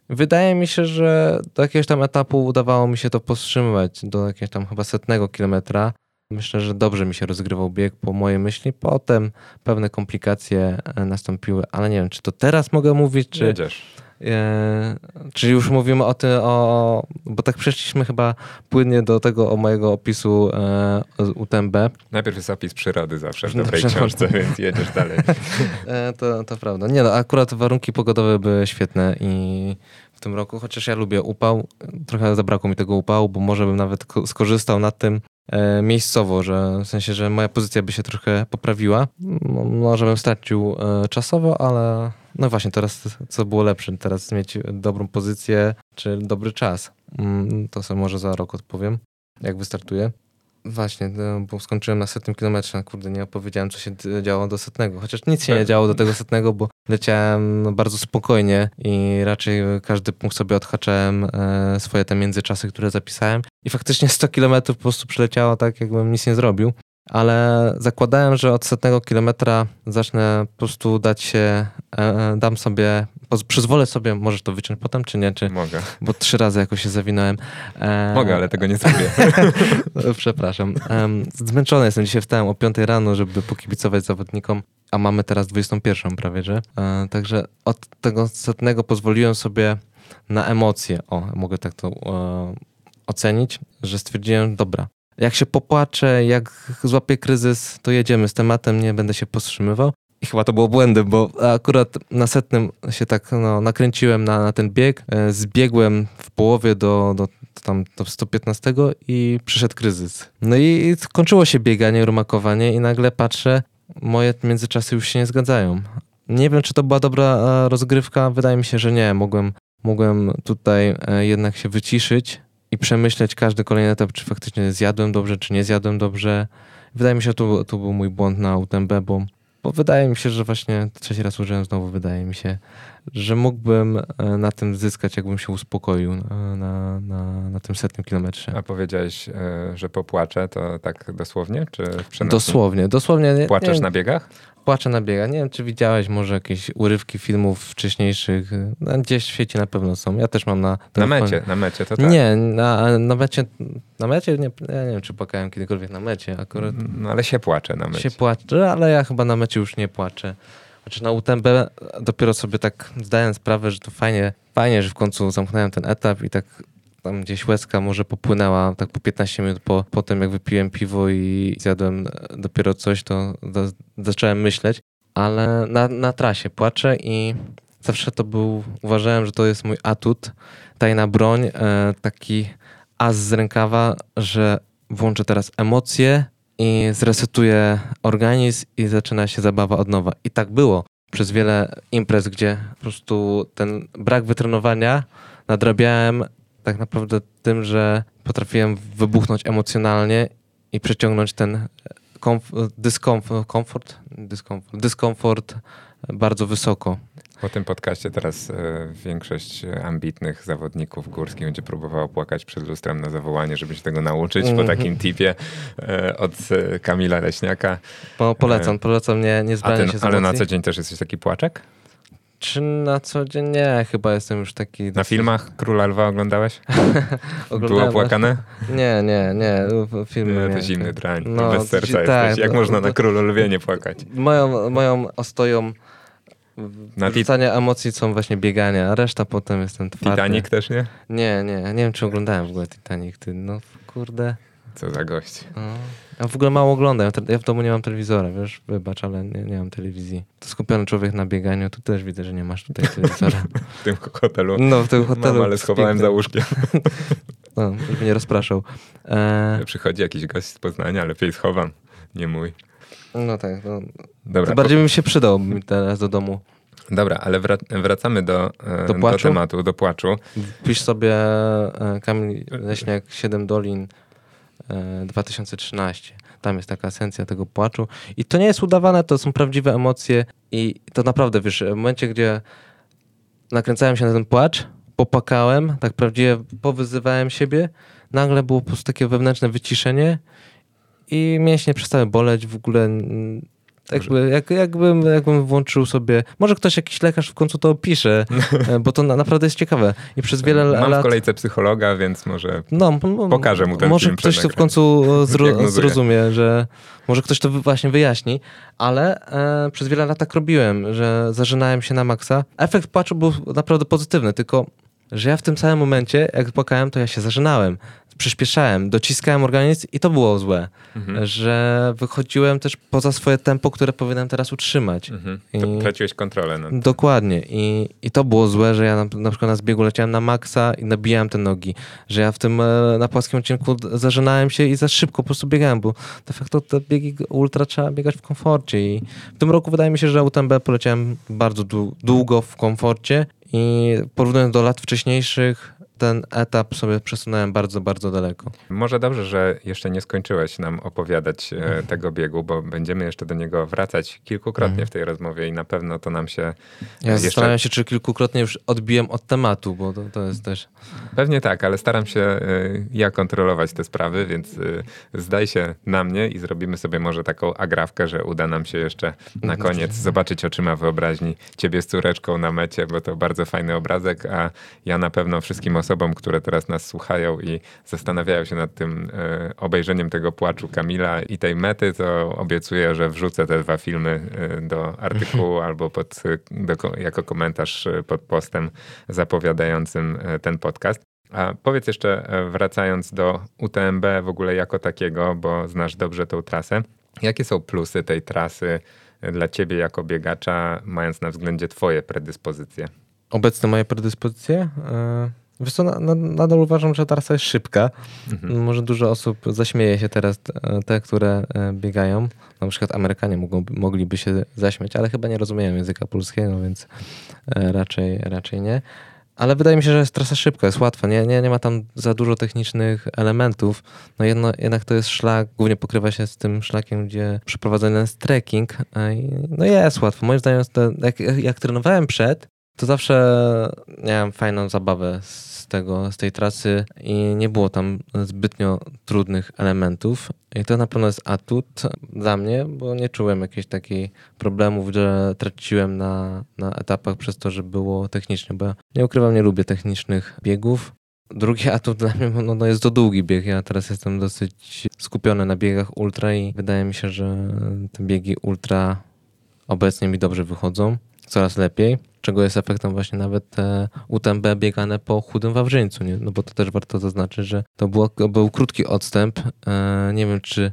Wydaje mi się, że do jakiegoś tam etapu udawało mi się to powstrzymywać, do jakiegoś tam chyba setnego kilometra. Myślę, że dobrze mi się rozgrywał bieg po mojej myśli. Potem pewne komplikacje e, nastąpiły, ale nie wiem, czy to teraz mogę mówić, czy... Jedziesz. E, czy już mówimy o tym, o, bo tak przeszliśmy chyba płynnie do tego o mojego opisu e, UTMB. Najpierw jest opis przyrody zawsze w dobrej książce, więc jedziesz dalej. *laughs* E, to, to prawda. Nie no, akurat warunki pogodowe były świetne i w tym roku, chociaż ja lubię upał, trochę zabrakło mi tego upału, bo może bym nawet skorzystał na tym e, miejscowo, że w sensie, że moja pozycja by się trochę poprawiła. Może bym stracił czasowo, ale no właśnie, teraz co było lepsze? Teraz mieć dobrą pozycję czy dobry czas? Mm, to sobie może za rok odpowiem, jak wystartuję. Właśnie, no, bo skończyłem na setnym kilometrze, kurde, nie opowiedziałem, co się działo do setnego. Chociaż nic się nie działo do tego setnego, bo leciałem no, bardzo spokojnie i raczej każdy punkt sobie odhaczałem e, swoje te międzyczasy, które zapisałem. I faktycznie 100 kilometrów po prostu przeleciało tak, jakbym nic nie zrobił. Ale zakładałem, że od setnego kilometra zacznę po prostu dać się, e, e, dam sobie, przyzwolę sobie, możesz to wyciąć potem, czy nie, czy, Mogę. bo trzy razy jakoś się zawinąłem. E, Mogę, ale tego nie *laughs* zrobię. Przepraszam. Zmęczony jestem. Dzisiaj wstałem o 5 rano, żeby pokibicować zawodnikom, a mamy teraz 21 prawie, że. Także od tego setnego pozwoliłem sobie na emocje. O, mogę tak to ocenić, że stwierdziłem, dobra, jak się popłaczę, jak złapię kryzys, to jedziemy z tematem, nie będę się powstrzymywał. I chyba to było błędem, bo akurat na setnym się tak no, nakręciłem na, na ten bieg. E, zbiegłem w połowie do, do, tam, do 115 i przyszedł kryzys. No i, i kończyło się bieganie, rumakowanie i nagle patrzę, moje międzyczasy już się nie zgadzają. Nie wiem, czy to była dobra e, rozgrywka. Wydaje mi się, że nie. Mogłem, mogłem tutaj e, jednak się wyciszyć i przemyśleć każdy kolejny etap, czy faktycznie zjadłem dobrze, czy nie zjadłem dobrze. Wydaje mi się, że tu, tu był mój błąd na UTMB, bo, bo wydaje mi się, że właśnie trzeci raz użyłem znowu, wydaje mi się, że mógłbym e, na tym zyskać, jakbym się uspokoił e, na, na, na tym setnym kilometrze. A powiedziałeś, e, że popłaczę, to tak dosłownie, czy w przenośni? Dosłownie, dosłownie. Nie, Płaczesz nie, na biegach? Płaczę na biegach. Nie wiem, czy widziałeś może jakieś urywki filmów wcześniejszych. No, gdzieś w świecie na pewno są. Ja też mam na Na mecie, na mecie to tak. Nie, na, na mecie, na mecie nie, ja nie wiem, czy płakałem kiedykolwiek na mecie. Akurat No ale się płaczę na mecie. się płaczę, ale ja chyba na mecie już nie płaczę. Znaczy na UTMB dopiero sobie tak zdałem sprawę, że to fajnie, fajnie, że w końcu zamknąłem ten etap i tak tam gdzieś łezka może popłynęła tak po 15 minut po, po tym, jak wypiłem piwo i zjadłem dopiero coś, to za- zacząłem myśleć. Ale na, na trasie płaczę i zawsze to był, uważałem, że to jest mój atut, tajna broń, e, taki as z rękawa, że włączę teraz emocje i zresetuję organizm i zaczyna się zabawa od nowa. I tak było przez wiele imprez, gdzie po prostu ten brak wytrenowania nadrabiałem tak naprawdę tym, że potrafiłem wybuchnąć emocjonalnie i przeciągnąć ten komf- dyskomfort, komfort? Dyskomfort, dyskomfort bardzo wysoko. Po tym podcaście teraz e, większość ambitnych zawodników górskich będzie próbowała płakać przed lustrem na zawołanie, żeby się tego nauczyć po Mhm. takim tipie e, od e, Kamila Leśniaka. Po, polecam, polecam, nie, nie się z ale na co dzień też jesteś taki płaczek? Czy na co dzień? Nie, chyba jestem już taki... Na dosyć- filmach Króla Lwa oglądałeś? *laughs* Było płakane? Nie, nie, nie. Filmy Nie, to miałem. zimny drań. No, Bez serca tak, jesteś. Jak no, można na to- Królu Lwie nie płakać? Moją, moją ostoją wrzucania emocji są właśnie biegania, a reszta potem jestem twardy. Titanic też nie? Nie, nie, nie wiem czy oglądałem w ogóle Titanic, ty, no kurde. Co za gość. No. Ja w ogóle mało oglądam, ja w domu nie mam telewizora, wiesz, wybacz, ale nie, nie mam telewizji. To skupiony człowiek na bieganiu, tu też widzę, że nie masz tutaj telewizora. W tym hotelu. No, w tym hotelu. Mam, ale schowałem za łóżkiem. No, żeby nie rozpraszał. E, Przychodzi jakiś gość z Poznania, lepiej schowam. Nie mój. no tak, no. Dobra, To bardziej bym się przydał teraz do domu. po, dobra ale wra- wracamy do, e, Do do, tematu, do płaczu. Wpisz sobie e, Kamil Leśniak 7 Dolin 2013. Tam jest taka esencja tego płaczu. I to nie jest udawane, to są prawdziwe emocje i to naprawdę, wiesz, w momencie, gdzie nakręcałem się na ten płacz, popłakałem, tak prawdziwie powyzywałem siebie, nagle było po prostu takie wewnętrzne wyciszenie i mięśnie przestały boleć w ogóle. Jakby, jak, jakbym, jakbym włączył sobie. Może ktoś, jakiś lekarz w końcu to opisze, *laughs* e, bo to na, naprawdę jest ciekawe. I przez wiele Mam lat. w kolejce psychologa, więc może No, Pokażę mu ten Może film ktoś to w końcu e, zro, *laughs* zrozumie, że może ktoś to właśnie wyjaśni, ale e, przez wiele lat tak robiłem, że zażynałem się na maksa. Efekt płaczu był naprawdę pozytywny, tylko że ja w tym samym momencie, jak płakałem, to ja się zażynałem, przyspieszałem, dociskałem organizm i to było złe, Mhm. że wychodziłem też poza swoje tempo, które powinienem teraz utrzymać. Mhm. To traciłeś kontrolę. nad- Dokładnie. I, I to było złe, że ja na, na przykład na zbiegu leciałem na maksa i nabijałem te nogi. Że ja w tym e, na płaskim odcinku zażynałem się i za szybko po prostu biegałem, bo de facto te biegi ultra trzeba biegać w komforcie. I w tym roku wydaje mi się, że UTMB poleciałem bardzo dłu- długo w komforcie i porównując do lat wcześniejszych ten etap sobie przesunąłem bardzo, bardzo daleko. Może dobrze, że jeszcze nie skończyłeś nam opowiadać e, tego biegu, bo będziemy jeszcze do niego wracać kilkukrotnie mhm. w tej rozmowie i na pewno to nam się Ja jeszcze... zastanawiam się, czy kilkukrotnie już odbiłem od tematu, bo to, to jest też... Pewnie tak, ale staram się e, ja kontrolować te sprawy, więc e, zdaj się na mnie i zrobimy sobie może taką agrawkę, że uda nam się jeszcze na mhm. koniec zobaczyć oczyma wyobraźni ciebie z córeczką na mecie, bo to bardzo fajny obrazek, a ja na pewno wszystkim osobom, które teraz nas słuchają i zastanawiają się nad tym e, obejrzeniem tego płaczu Kamila i tej mety, to obiecuję, że wrzucę te dwa filmy e, do artykułu *laughs* albo pod, do, jako komentarz e, pod postem zapowiadającym ten podcast. A powiedz jeszcze, wracając do UTMB w ogóle jako takiego, bo znasz dobrze tą trasę, jakie są plusy tej trasy dla ciebie jako biegacza, mając na względzie twoje predyspozycje? Obecne moje predyspozycje? Wiesz co, na, na, nadal uważam, że trasa jest szybka. Mhm. Może dużo osób zaśmieje się teraz, e, te, które e, biegają. Na przykład Amerykanie mogą, mogliby się zaśmiać, ale chyba nie rozumieją języka polskiego, więc e, raczej, raczej nie. Ale wydaje mi się, że jest trasa szybka, jest łatwa. Nie, nie, nie ma tam za dużo technicznych elementów. No jedno, jednak to jest szlak, głównie pokrywa się z tym szlakiem, gdzie przeprowadzony jest trekking. No jest łatwo. Moim zdaniem, to, jak, jak trenowałem przed, to zawsze miałem fajną zabawę z tego, z tej trasy i nie było tam zbytnio trudnych elementów. I to na pewno jest atut dla mnie, bo nie czułem jakichś takich problemów, że traciłem na, na etapach przez to, że było technicznie, bo ja nie ukrywam, nie lubię technicznych biegów. Drugi *laughs* atut dla mnie no, no jest to długi bieg. Ja teraz jestem dosyć skupiony na biegach ultra i wydaje mi się, że te biegi ultra obecnie mi dobrze wychodzą, coraz lepiej czego jest efektem właśnie nawet te UTMB biegane po chudym Wawrzyńcu, nie? no bo to też warto zaznaczyć, że to było, był krótki odstęp, e, nie wiem czy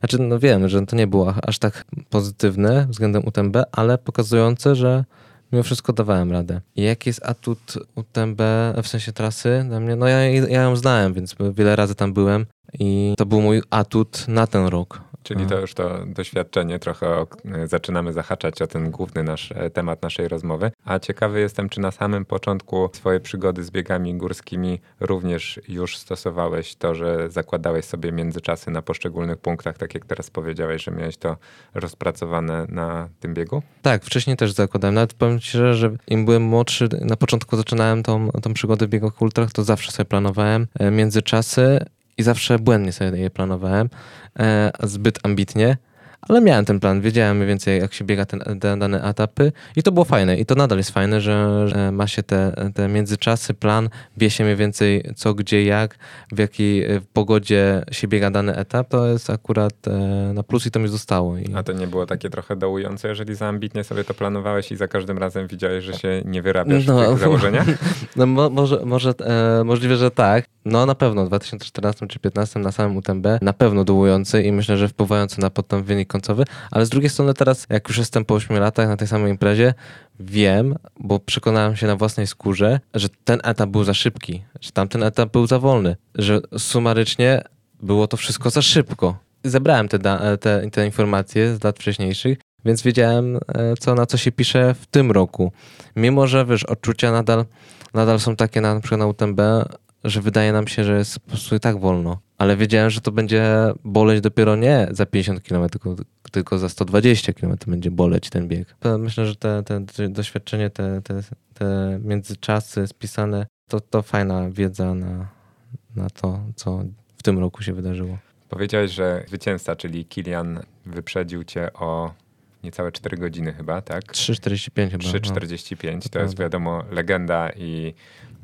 znaczy, no wiem, że to nie było aż tak pozytywne względem UTMB, ale pokazujące, że mimo wszystko dawałem radę. I jaki jest atut UTMB w sensie trasy dla mnie? No ja, ja ją znałem, więc wiele razy tam byłem i to był mój atut na ten rok. Czyli to już to doświadczenie trochę o, zaczynamy zahaczać o ten główny nasz e, temat naszej rozmowy. A ciekawy jestem, czy na samym początku swojej przygody z biegami górskimi również już stosowałeś to, że zakładałeś sobie międzyczasy na poszczególnych punktach, tak jak teraz powiedziałeś, że miałeś to rozpracowane na tym biegu? Tak, wcześniej też zakładałem. Nawet powiem ci szczerze, że im byłem młodszy, na początku zaczynałem tą, tą przygodę w biegach ultrach, to zawsze sobie planowałem e, międzyczasy i zawsze błędnie sobie je planowałem, e, zbyt ambitnie, ale miałem ten plan, wiedziałem mniej więcej jak się biega ten, te dane etapy i to było fajne i to nadal jest fajne, że, że ma się te, te międzyczasy, plan, wie się mniej więcej co, gdzie, jak, w jakiej e, pogodzie się biega dany etap, to jest akurat e, na plus i to mi zostało. I... A to nie było takie trochę dołujące, jeżeli za ambitnie sobie to planowałeś i za każdym razem widziałeś, że się nie wyrabiasz no, w tych *laughs* założeniach? No mo, może, może e, możliwe, że tak. No na pewno w 2014 czy 2015 na samym UTMB na pewno dołujący i myślę, że wpływający na potem wynik końcowy, ale z drugiej strony teraz, jak już jestem po 8 latach na tej samej imprezie, wiem, bo przekonałem się na własnej skórze, że ten etap był za szybki, że tamten etap był za wolny, że sumarycznie było to wszystko za szybko. Zebrałem te, te, te informacje z lat wcześniejszych, więc wiedziałem, e, co, na co się pisze w tym roku. Mimo, że wiesz, odczucia nadal, nadal są takie na, na przykład na UTMB, że wydaje nam się, że jest po prostu i tak wolno. Ale wiedziałem, że to będzie boleć dopiero nie za 50 km, tylko, tylko za 120 km będzie boleć ten bieg. Myślę, że te, te doświadczenie, te, te, te międzyczasy spisane, to, to fajna wiedza na, na to, co w tym roku się wydarzyło. Powiedziałeś, że zwycięzca, czyli Kilian, wyprzedził cię o niecałe 4 godziny chyba, tak? 3,45 chyba. 3,45 no. to, to jest wiadomo legenda i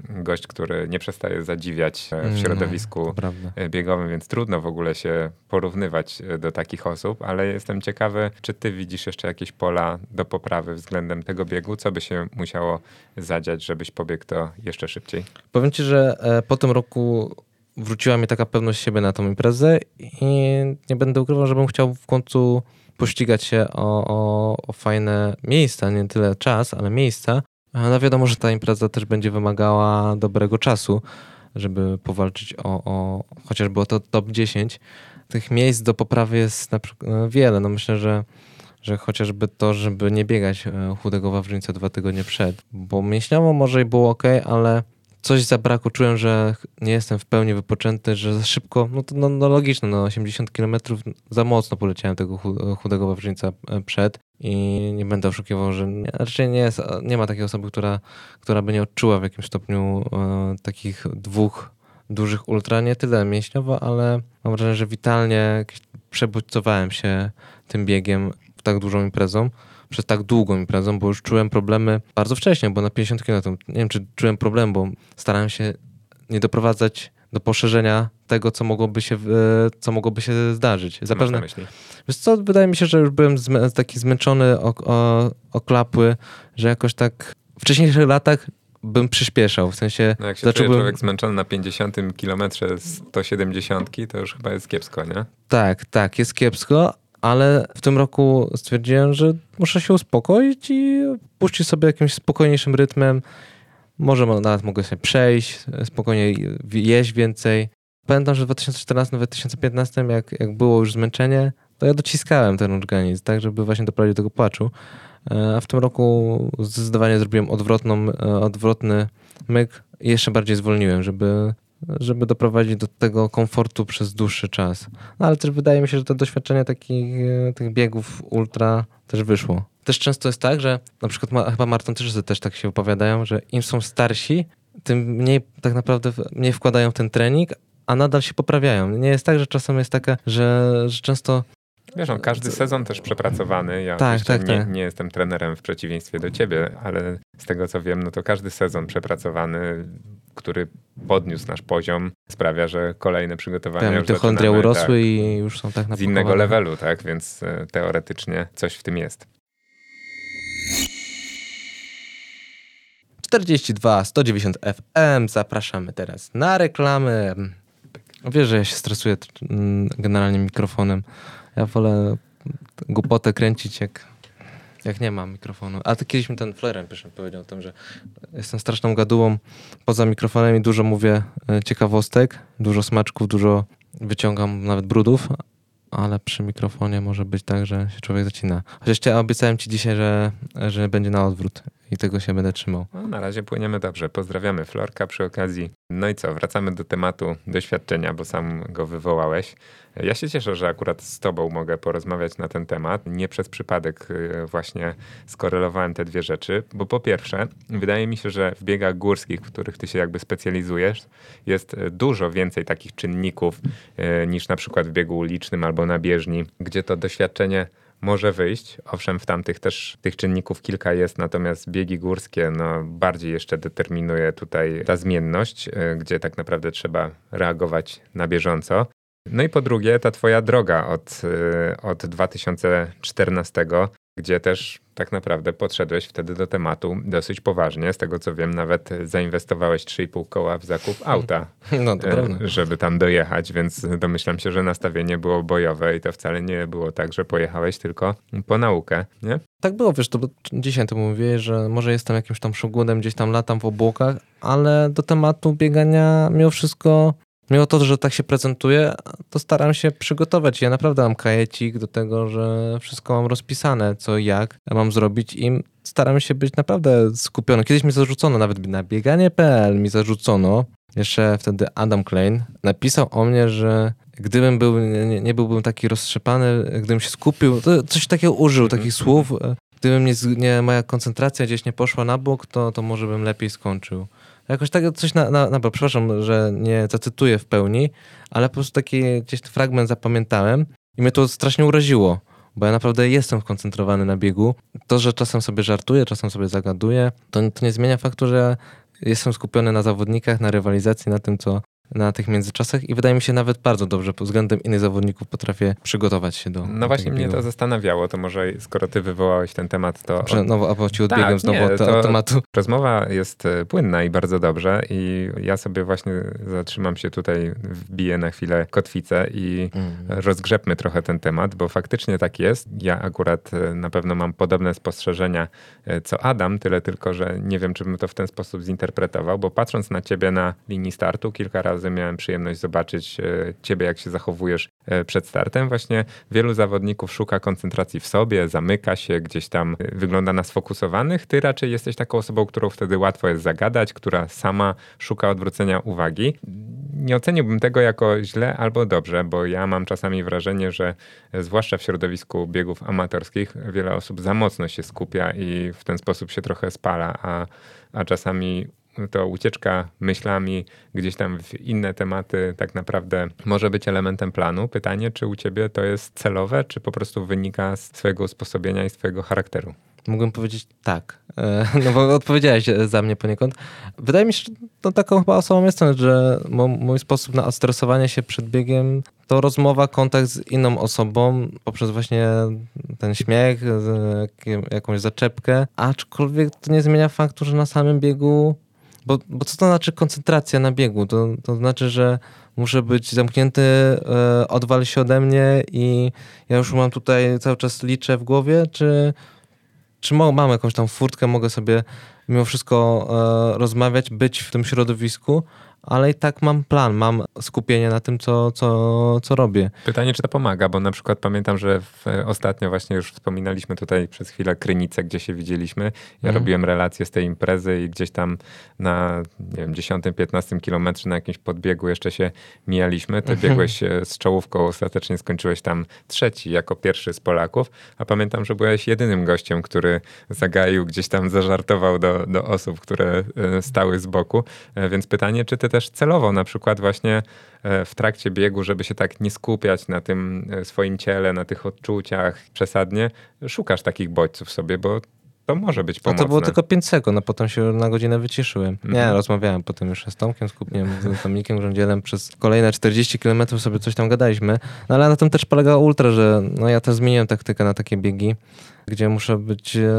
gość, który nie przestaje zadziwiać e, w mm, środowisku no, biegowym, więc trudno w ogóle się porównywać e, do takich osób, ale jestem ciekawy, czy ty widzisz jeszcze jakieś pola do poprawy względem tego biegu? Co by się musiało zadziać, żebyś pobiegł to jeszcze szybciej? Powiem ci, że po tym roku wróciła mi taka pewność siebie na tą imprezę i nie będę ukrywał, żebym chciał w końcu pościgać się o, o, o fajne miejsca, nie tyle czas, ale miejsca. No wiadomo, że ta impreza też będzie wymagała dobrego czasu, żeby powalczyć o, o chociażby o to top 10. Tych miejsc do poprawy jest no, wiele. No myślę, że, że chociażby to, żeby nie biegać e, chudego Wawrzyńca dwa tygodnie przed, bo mięśniowo może i było ok, ale coś zabrakło, czułem, że nie jestem w pełni wypoczęty, że za szybko, no to no, no logiczne, no 80 km za mocno poleciałem tego chudego wawrzyńca e, przed i nie będę oszukiwał, że nie, raczej nie, jest, nie ma takiej osoby, która, która by nie odczuła w jakimś stopniu e, takich dwóch dużych ultra, nie tyle mięśniowo, ale mam wrażenie, że witalnie przebudźcowałem się tym biegiem tak dużą imprezą przez tak długą imprezą, bo już czułem problemy bardzo wcześnie, bo na 50 km, nie wiem czy czułem problem, bo starałem się nie doprowadzać do poszerzenia tego, co mogłoby się, co mogłoby się zdarzyć. Zapewne. Wiesz co, wydaje mi się, że już byłem zmę, taki zmęczony, o, o, oklapły, że jakoś tak w wcześniejszych latach bym przyspieszał, w sensie... No jak się zacząłbym... człowiek zmęczony na 50 kilometrze 170, to już chyba jest kiepsko, nie? Tak, tak, jest kiepsko, ale w tym roku stwierdziłem, że muszę się uspokoić i puścić sobie jakimś spokojniejszym rytmem. Może nawet mogę sobie przejść, spokojnie jeść więcej. Pamiętam, że w 2014-2015, jak, jak było już zmęczenie, to ja dociskałem ten organizm, tak, żeby właśnie doprowadzić do tego płaczu. E, a w tym roku zdecydowanie zrobiłem odwrotną, e, odwrotny myk i jeszcze bardziej zwolniłem, żeby żeby doprowadzić do tego komfortu przez dłuższy czas. No ale też wydaje mi się, że to doświadczenie takich e, tych biegów ultra też wyszło. Też często jest tak, że na przykład ma, chyba maratonczycy też tak się opowiadają, że im są starsi, tym mniej tak naprawdę mniej wkładają w ten trening, a nadal się poprawiają. Nie jest tak, że czasem jest taka, że, że często Wiesz, no, każdy sezon też przepracowany. Ja tak, tak, nie, tak. nie jestem trenerem w przeciwieństwie do ciebie, ale z tego co wiem, no to każdy sezon przepracowany, który podniósł nasz poziom, sprawia, że kolejne przygotowania tak, mitochondria urosły tak, i już są tak Z innego levelu, tak? Więc e, teoretycznie coś w tym jest. 42 190 FM. Zapraszamy teraz na reklamy. Wiesz, że ja się stresuję generalnie mikrofonem. Ja wolę głupotę kręcić, jak, jak nie mam mikrofonu. A to kiedyś mi ten Flaren powiedział o tym, że jestem straszną gadułą poza mikrofonem i dużo mówię e, ciekawostek, dużo smaczków, dużo wyciągam nawet brudów, ale przy mikrofonie może być tak, że się człowiek zacina. Chociaż ja obiecałem ci dzisiaj, że, że będzie na odwrót i tego się będę trzymał. No, na razie płyniemy dobrze. Pozdrawiamy Florka przy okazji. No i co, wracamy do tematu doświadczenia, bo sam go wywołałeś. Ja się cieszę, że akurat z Tobą mogę porozmawiać na ten temat. Nie przez przypadek y, właśnie skorelowałem te dwie rzeczy, bo po pierwsze, wydaje mi się, że w biegach górskich, w których Ty się jakby specjalizujesz, jest dużo więcej takich czynników y, niż na przykład w biegu ulicznym albo na bieżni, gdzie to doświadczenie może wyjść. Owszem, w tamtych też tych czynników kilka jest, natomiast biegi górskie no, bardziej jeszcze determinuje tutaj ta zmienność, y, gdzie tak naprawdę trzeba reagować na bieżąco. No i po drugie, ta twoja droga od, y, od 2014, gdzie też tak naprawdę podszedłeś wtedy do tematu dosyć poważnie. Z tego co wiem, nawet zainwestowałeś 3,5 koła w zakup auta, *laughs* no, y, żeby tam dojechać, więc domyślam się, że nastawienie było bojowe i to wcale nie było tak, że pojechałeś tylko po naukę, nie? Tak było, wiesz, to dzisiaj to mówię, że może jestem jakimś tam szugudem, gdzieś tam latam w obłokach, ale do tematu biegania mimo wszystko mimo to, że tak się prezentuję, to staram się przygotować. Ja naprawdę mam kajecik do tego, że wszystko mam rozpisane, co i jak mam zrobić i staram się być naprawdę skupiony. Kiedyś mi zarzucono, nawet na bieganie.pl mi zarzucono, jeszcze wtedy Adam Klein napisał o mnie, że gdybym był, nie, nie byłbym taki roztrzepany, gdybym się skupił, to coś takiego użył, mhm. takich słów, gdybym nie, nie, moja koncentracja gdzieś nie poszła na bok, to, to może bym lepiej skończył. Jakoś tak coś na, na, na przepraszam, że nie zacytuję w pełni, ale po prostu taki gdzieś fragment zapamiętałem i mnie to strasznie uraziło, bo ja naprawdę jestem skoncentrowany na biegu. To, że czasem sobie żartuję, czasem sobie zagaduję, to, to nie zmienia faktu, że jestem skupiony na zawodnikach, na rywalizacji, na tym, co, na tych międzyczasach i wydaje mi się nawet bardzo dobrze pod względem innych zawodników potrafię przygotować się do. No właśnie mnie to zastanawiało, to może skoro ty wywołałeś ten temat, to. Że, no, a po ci odbiegam tak, znowu nie, od tematu. Rozmowa jest e, płynna i bardzo dobrze, i ja sobie właśnie zatrzymam się tutaj, wbiję na chwilę kotwicę i mm. rozgrzebmy trochę ten temat, bo faktycznie tak jest. Ja akurat e, na pewno mam podobne spostrzeżenia e, co Adam, tyle tylko, że nie wiem, czy bym to w ten sposób zinterpretował, bo patrząc na ciebie na linii startu kilka razy razem miałem przyjemność zobaczyć e, ciebie, jak się zachowujesz e, przed startem. Właśnie wielu zawodników szuka koncentracji w sobie, zamyka się, gdzieś tam e, wygląda na sfokusowanych. Ty raczej jesteś taką osobą, którą wtedy łatwo jest zagadać, która sama szuka odwrócenia uwagi. Nie oceniłbym tego jako źle albo dobrze, bo ja mam czasami wrażenie, że zwłaszcza w środowisku biegów amatorskich wiele osób za mocno się skupia i w ten sposób się trochę spala, a, a czasami to ucieczka myślami gdzieś tam w inne tematy tak naprawdę może być elementem planu. Pytanie, czy u ciebie to jest celowe, czy po prostu wynika z swojego usposobienia i swojego charakteru? Mógłbym powiedzieć tak, e, *laughs* no bo odpowiedziałeś za mnie poniekąd. Wydaje mi się, że to taką chyba osobą jestem, że mój sposób na odstresowanie się przed biegiem to rozmowa, kontakt z inną osobą poprzez właśnie ten śmiech, jakąś zaczepkę, aczkolwiek to nie zmienia faktu, że na samym biegu bo, bo co to znaczy koncentracja na biegu? To, to znaczy, że muszę być zamknięty, e, odwal się ode mnie i ja już mam tutaj cały czas liczę w głowie, czy, czy mam jakąś tam furtkę, mogę sobie mimo wszystko e, rozmawiać, być w tym środowisku, ale i tak mam plan, mam skupienie na tym, co, co, co robię. Pytanie, czy to pomaga, bo na przykład pamiętam, że w, ostatnio właśnie już wspominaliśmy tutaj przez chwilę Krynicę, gdzie się widzieliśmy. Ja mm. robiłem relację z tej imprezy i gdzieś tam na nie wiem, 10-15 kilometrze na jakimś podbiegu jeszcze się mijaliśmy. Ty mhm. biegłeś z czołówką, ostatecznie skończyłeś tam trzeci jako pierwszy z Polaków, a pamiętam, że byłeś jedynym gościem, który zagaił, gdzieś tam zażartował do, do osób, które e, stały z boku. E, więc pytanie, czy ty też celowo na przykład właśnie e, w trakcie biegu, żeby się tak nie skupiać na tym e, swoim ciele, na tych odczuciach przesadnie, szukasz takich bodźców sobie, bo to może być pomocne. No to było tylko 5 sekund, a potem się na godzinę wyciszyłem. Nie, mhm. rozmawiałem potem już z Tomkiem, z Kupniem, z Dominikiem Grządzielem. Przez kolejne 40 km sobie coś tam gadaliśmy. No ale na tym też polega ultra, że no ja też zmieniłem taktykę na takie biegi, gdzie muszę być e,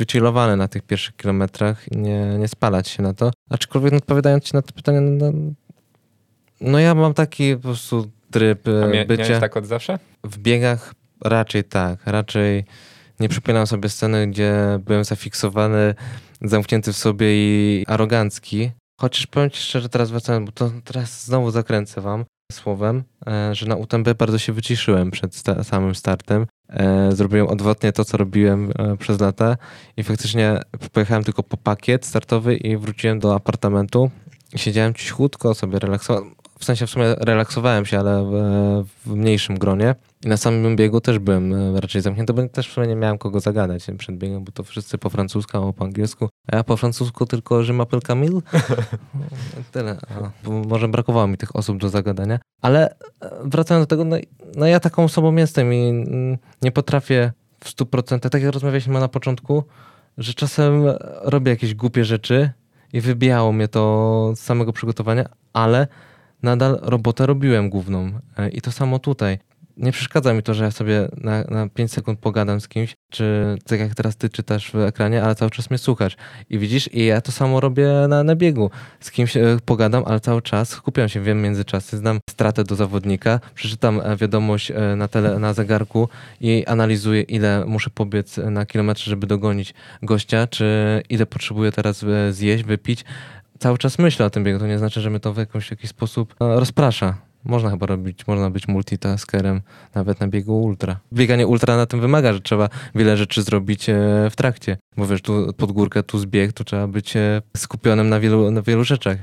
wychillowany na tych pierwszych kilometrach i nie, nie spalać się na to. Aczkolwiek odpowiadając ci na to pytanie, no, no ja mam taki po prostu tryb A mia, bycia... tak od zawsze? W biegach raczej tak. Raczej nie przypominam sobie sceny, gdzie byłem zafiksowany, zamknięty w sobie i arogancki. Chociaż powiem ci szczerze, teraz wracając, bo to teraz znowu zakręcę wam słowem, e, że na UTMB bardzo się wyciszyłem przed sta samym startem. E, zrobiłem odwrotnie to, co robiłem e, przez lata i faktycznie pojechałem tylko po pakiet startowy i wróciłem do apartamentu. Siedziałem cichutko, sobie relaksowałem. W sensie w sumie relaksowałem się, ale w, w mniejszym gronie. I na samym biegu też byłem e, raczej zamknięty, bo też w sumie nie miałem kogo zagadać przed biegiem, bo to wszyscy po francusku albo po angielsku. A ja po francusku tylko m'appelle Camille. *laughs* Tyle. może brakowało mi tych osób do zagadania. Ale wracając do tego, no, no ja taką osobą jestem i mm, nie potrafię w stu procentach, tak jak rozmawialiśmy na początku, że czasem robię jakieś głupie rzeczy i wybijało mnie to z samego przygotowania, ale nadal robotę robiłem główną. E, I to samo tutaj nie przeszkadza mi to, że ja sobie na, na 5 sekund pogadam z kimś, czy tak jak teraz ty czytasz w ekranie, ale cały czas mnie słuchasz. I widzisz, i ja to samo robię na, na biegu. Z kimś e, pogadam, ale cały czas skupiam się, wiem międzyczasy, znam stratę do zawodnika, przeczytam e, wiadomość na, tele, na zegarku i analizuję, ile muszę pobiec na kilometrze, żeby dogonić gościa, czy ile potrzebuję teraz zjeść, wypić. Cały czas myślę o tym biegu, to nie znaczy, że mnie to w jakiś, jakiś sposób rozprasza. Można chyba robić, można być multitaskerem nawet na biegu ultra. Bieganie ultra na tym wymaga, że trzeba wiele rzeczy zrobić e, w trakcie. Bo wiesz, tu pod górkę, tu zbieg, tu trzeba być e, skupionym na wielu, na wielu rzeczach.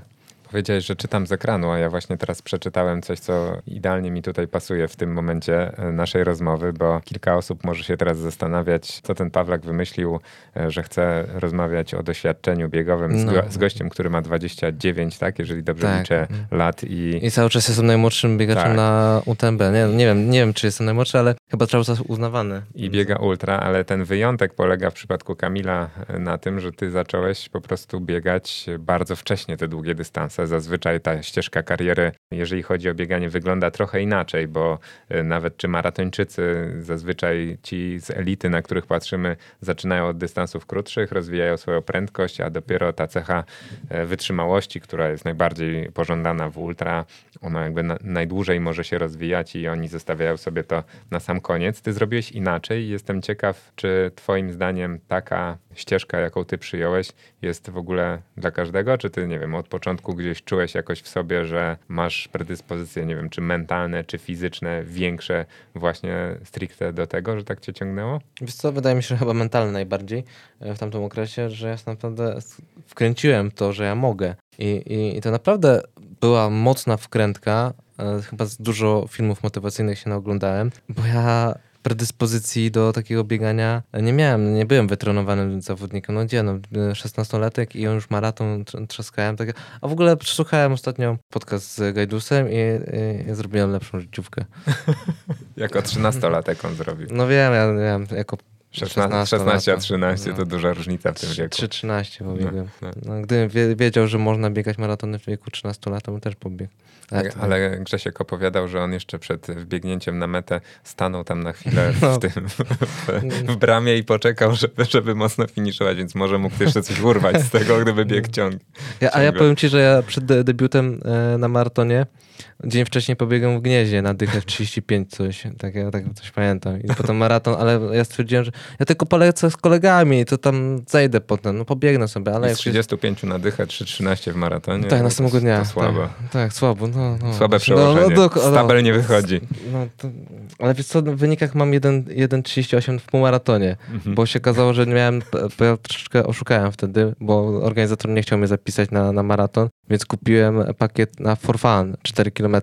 Powiedziałeś, że czytam z ekranu, a ja właśnie teraz przeczytałem coś, co idealnie mi tutaj pasuje w tym momencie e, naszej rozmowy, bo kilka osób może się teraz zastanawiać, co ten Pawlak wymyślił, e, że chce rozmawiać o doświadczeniu biegowym z, no. z gościem, który ma 29, tak? Jeżeli dobrze tak. liczę lat i... I cały czas jestem najmłodszym biegaczem tak. na UTMB. Nie, nie, wiem, nie wiem, czy jestem najmłodszy, ale chyba cały czas uznawany. I biega ultra, ale ten wyjątek polega w przypadku Kamila e, na tym, że ty zacząłeś po prostu biegać bardzo wcześnie te długie dystanse Zazwyczaj ta ścieżka kariery, jeżeli chodzi o bieganie, wygląda trochę inaczej, bo y, nawet czy maratończycy, zazwyczaj ci z elity, na których patrzymy, zaczynają od dystansów krótszych, rozwijają swoją prędkość, a dopiero ta cecha y, wytrzymałości, która jest najbardziej pożądana w ultra, ona jakby na, najdłużej może się rozwijać i oni zostawiają sobie to na sam koniec. Ty zrobiłeś inaczej. Jestem ciekaw, czy Twoim zdaniem taka ścieżka, jaką ty przyjąłeś, jest w ogóle dla każdego? Czy ty, nie wiem, od początku gdzieś czułeś jakoś w sobie, że masz predyspozycje, nie wiem, czy mentalne, czy fizyczne, większe właśnie stricte do tego, że tak cię ciągnęło? Wiesz co, wydaje mi się, że chyba mentalne najbardziej e, w tamtym okresie, że ja naprawdę wkręciłem to, że ja mogę. I, i, i to naprawdę była mocna wkrętka. E, chyba dużo filmów motywacyjnych się naoglądałem, bo ja predyspozycji do takiego biegania nie miałem, nie byłem wytrenowany zawodnikiem. No gdzie, no 16-latek i on już maraton trzaskałem. Tak. A w ogóle przesłuchałem ostatnio podcast z Gajdusem i, i, i zrobiłem lepszą życiówkę. *laughs* jako 13-latek on zrobił. No wiem, ja wiem, jako 16, 16 a 13 no. to duża różnica w tym wieku. 3-13 pobiegłem. No, no. No, gdybym wiedział, że można biegać maratony w wieku 13 lat, to bym też pobiegł. Ale, ale Grzesiek opowiadał, że on jeszcze przed wbiegnięciem na metę stanął tam na chwilę *laughs* w, no. tym, w, w, bramie i poczekał, żeby, żeby mocno finiszować, więc może mógł jeszcze coś urwać z tego, gdyby biegł ciąg. Ja, a ja powiem ci, że ja przed debiutem e, na maratonie dzień wcześniej pobiegłem w Gnieźnie na dychę w 35 coś, tak, ja tak coś pamiętam. I potem maraton, ale ja stwierdziłem, że ja tylko polecę z kolegami, to tam zejdę potem, no pobiegnę sobie, ale... Z 35 na dychę, 3,13 w maratonie. Tak, następnego dnia. To słabo. Tak, tak słabo, no, no. Słabe przełożenie. No, no, Stabel nie wychodzi. No, to, ale wiesz co, w wynikach mam 1,38 w półmaratonie, mhm. bo się okazało, że nie miałem, bo ja troszeczkę oszukałem wtedy, bo organizator nie chciał mnie zapisać na, na maraton, więc kupiłem pakiet na for fun, 4 km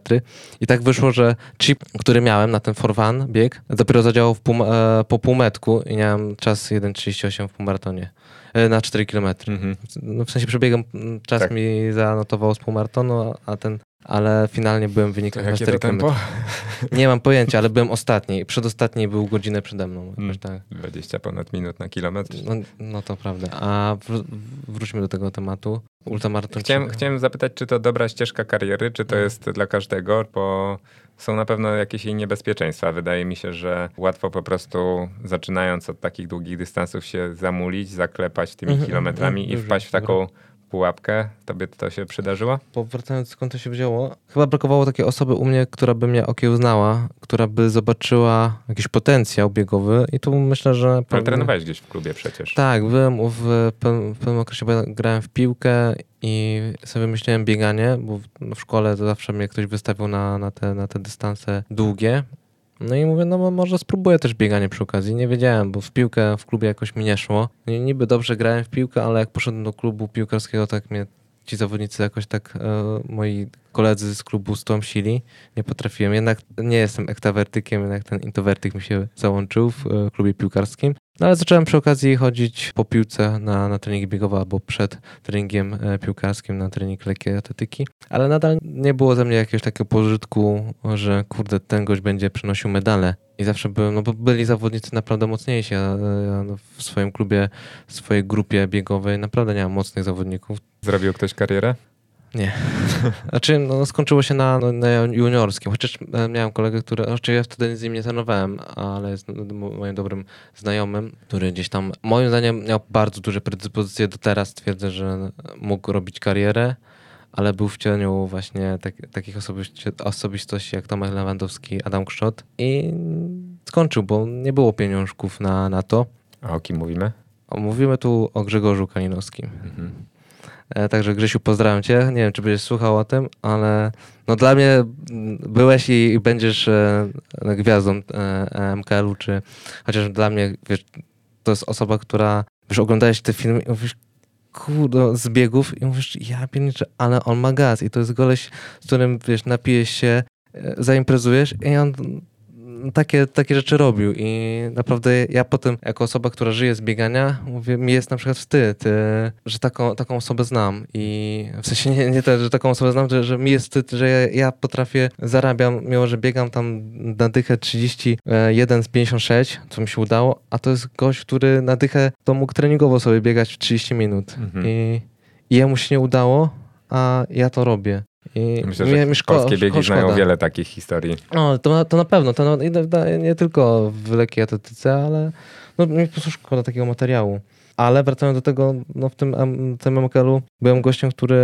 i tak wyszło, że chip, który miałem na ten for fun bieg, dopiero zadziałał pół, e, po półmetku i miałem czas 1,38 w półmaratonie e, na 4 km. Mhm. No, w sensie przebiegam, czas tak. mi zanotował z półmaratonu, a ten ale finalnie byłem w wynikach na 4 km. Nie mam pojęcia, ale byłem ostatni. Przedostatni był godzinę przede mną. Hmm, tak. 20 ponad minut na kilometr. No, no to prawda. A wr wróćmy do tego tematu. Ultramaraton. Chciałem, chciałem zapytać, czy to dobra ścieżka kariery, czy to hmm. jest dla każdego, bo są na pewno jakieś jej niebezpieczeństwa. Wydaje mi się, że łatwo po prostu zaczynając od takich długich dystansów się zamulić, zaklepać tymi mm -hmm, kilometrami mm -hmm, i wpaść w taką pułapkę. Tobie to się przydarzyło? Powracając skąd to się wzięło, chyba brakowało takiej osoby u mnie, która by mnie okiełznała, która by zobaczyła jakiś potencjał biegowy i tu myślę, że... Ale pewnie... trenowałeś gdzieś w klubie przecież. Tak, byłem w, w pewnym okresie, grałem w piłkę i sobie myślałem bieganie, bo w, w szkole zawsze mnie ktoś wystawiał na, na, te, na te dystanse długie no i mówię, no może spróbuję też bieganie przy okazji. Nie wiedziałem, bo w piłkę w klubie jakoś mi nie szło. Niby dobrze grałem w piłkę, ale jak poszedłem do klubu piłkarskiego, tak mnie ci zawodnicy jakoś tak, e, moi koledzy z klubu stłamsili. Nie potrafiłem. Jednak nie jestem ekstrawertykiem, jednak ten introwertyk mi się załączył w e, klubie piłkarskim. No ale zacząłem przy okazji chodzić po piłce na, na trening biegowy albo przed treningiem e, piłkarskim na trening lekkiej atletyki, ale nadal nie było ze mnie jakiegoś takiego pożytku, że kurde, ten gość będzie przynosił medale. I zawsze byłem, no bo byli zawodnicy naprawdę mocniejsi. Ja, ja w swoim klubie, w swojej grupie biegowej naprawdę nie mam mocnych zawodników. Zrobił ktoś karierę? Nie. *laughs* Znaczy, no, skończyło się na, no, na juniorskim, chociaż e, miałem kolegę, który, znaczy ja wtedy z nim nie trenowałem, ale jest moim dobrym znajomym, który gdzieś tam, moim zdaniem miał bardzo duże predyspozycje do teraz, twierdzę, że mógł robić karierę, ale był w cieniu właśnie tak, takich osobistości jak Tomek Lewandowski, Adam Kszot i skończył, bo nie było pieniążków na, na to. A o kim mówimy? O, mówimy tu o Grzegorzu Kalinowskim. Mhm. E, także Grzesiu, pozdrawiam cię. Nie wiem, czy będziesz słuchał o tym, ale no dla mnie byłeś i będziesz e, gwiazdą e, MKL-u, czy chociaż dla mnie, wiesz, to jest osoba, która, wiesz, oglądałeś te filmy i mówisz, kurde, z i mówisz, ja pierniczę, ale on ma gaz i to jest goleś, z którym, wiesz, napijesz się, zaimprezujesz i on takie, takie rzeczy robił i naprawdę ja potem, jako osoba, która żyje z biegania, mówię, mi jest na przykład wstyd, e, że taką, taką osobę znam i w sensie nie, nie to, że taką osobę znam, że, że mi jest wstyd, że ja, ja potrafię, zarabiam, mimo że biegam tam na dychę 31 z 56, co mi się udało, a to jest gość, który na dychę to mógł treningowo sobie biegać w 30 minut mhm. I, i jemu się nie udało, a ja to robię. I Myślę, że mi szko- polskie biegi znają wiele takich historii. No, to, to na pewno. To no, nie tylko w lekkiej atletyce, ale no, mi po prostu szkoda takiego materiału. Ale wracając do tego, no w tym, tym MKL-u byłem gościem, który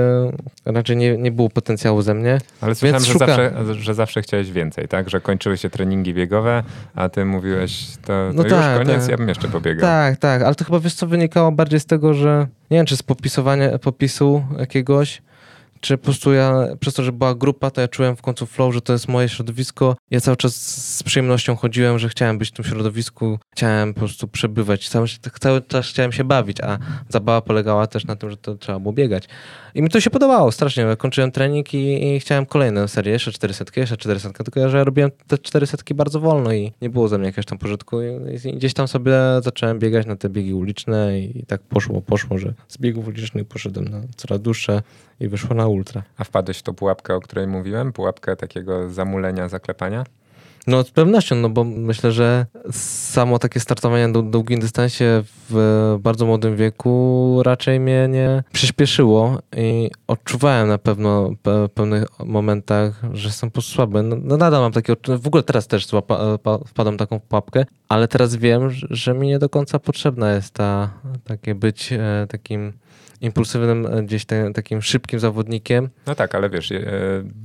raczej nie, nie było potencjału ze mnie. Ale słyszałem, że zawsze, że zawsze chciałeś więcej, tak? Że kończyły się treningi biegowe, a ty mówiłeś, to, to No już tak, koniec, tak. ja bym jeszcze pobiegał. Tak, tak, ale to chyba wiesz co wynikało bardziej z tego, że nie wiem, czy z popisowania popisu jakiegoś, czy po prostu ja, przez to, że była grupa, to ja czułem w końcu flow, że to jest moje środowisko. Ja cały czas z przyjemnością chodziłem, że chciałem być w tym środowisku, chciałem po prostu przebywać, cały, cały czas chciałem się bawić, a zabawa polegała też na tym, że to trzeba było biegać. I mi to się podobało strasznie. Ja kończyłem trening i, i chciałem kolejną serię, jeszcze 400, jeszcze 400, tylko że ja robiłem te 400 bardzo wolno i nie było ze mnie jakiegoś tam pożytku. I, i gdzieś tam sobie zacząłem biegać na te biegi uliczne i, tak poszło, poszło, że z biegów ulicznych poszedłem na coraz dłuższe i wyszło na ultra. A wpadłeś w tą pułapkę, o której mówiłem? Pułapkę takiego zamulenia, zaklepania? No z pewnością, no bo myślę, że samo takie startowanie na dłu- długim dystansie w bardzo młodym wieku raczej mnie nie przyspieszyło i odczuwałem na pewno pe- w pewnych momentach, że jestem po słaby. No, no nadal mam takie w ogóle teraz też złapa, pa, wpadam w taką pułapkę, ale teraz wiem, że, że mi nie do końca potrzebna jest ta, takie być e, takim impulsywnym, e, gdzieś te, takim szybkim zawodnikiem, No tak, ale wiesz, e,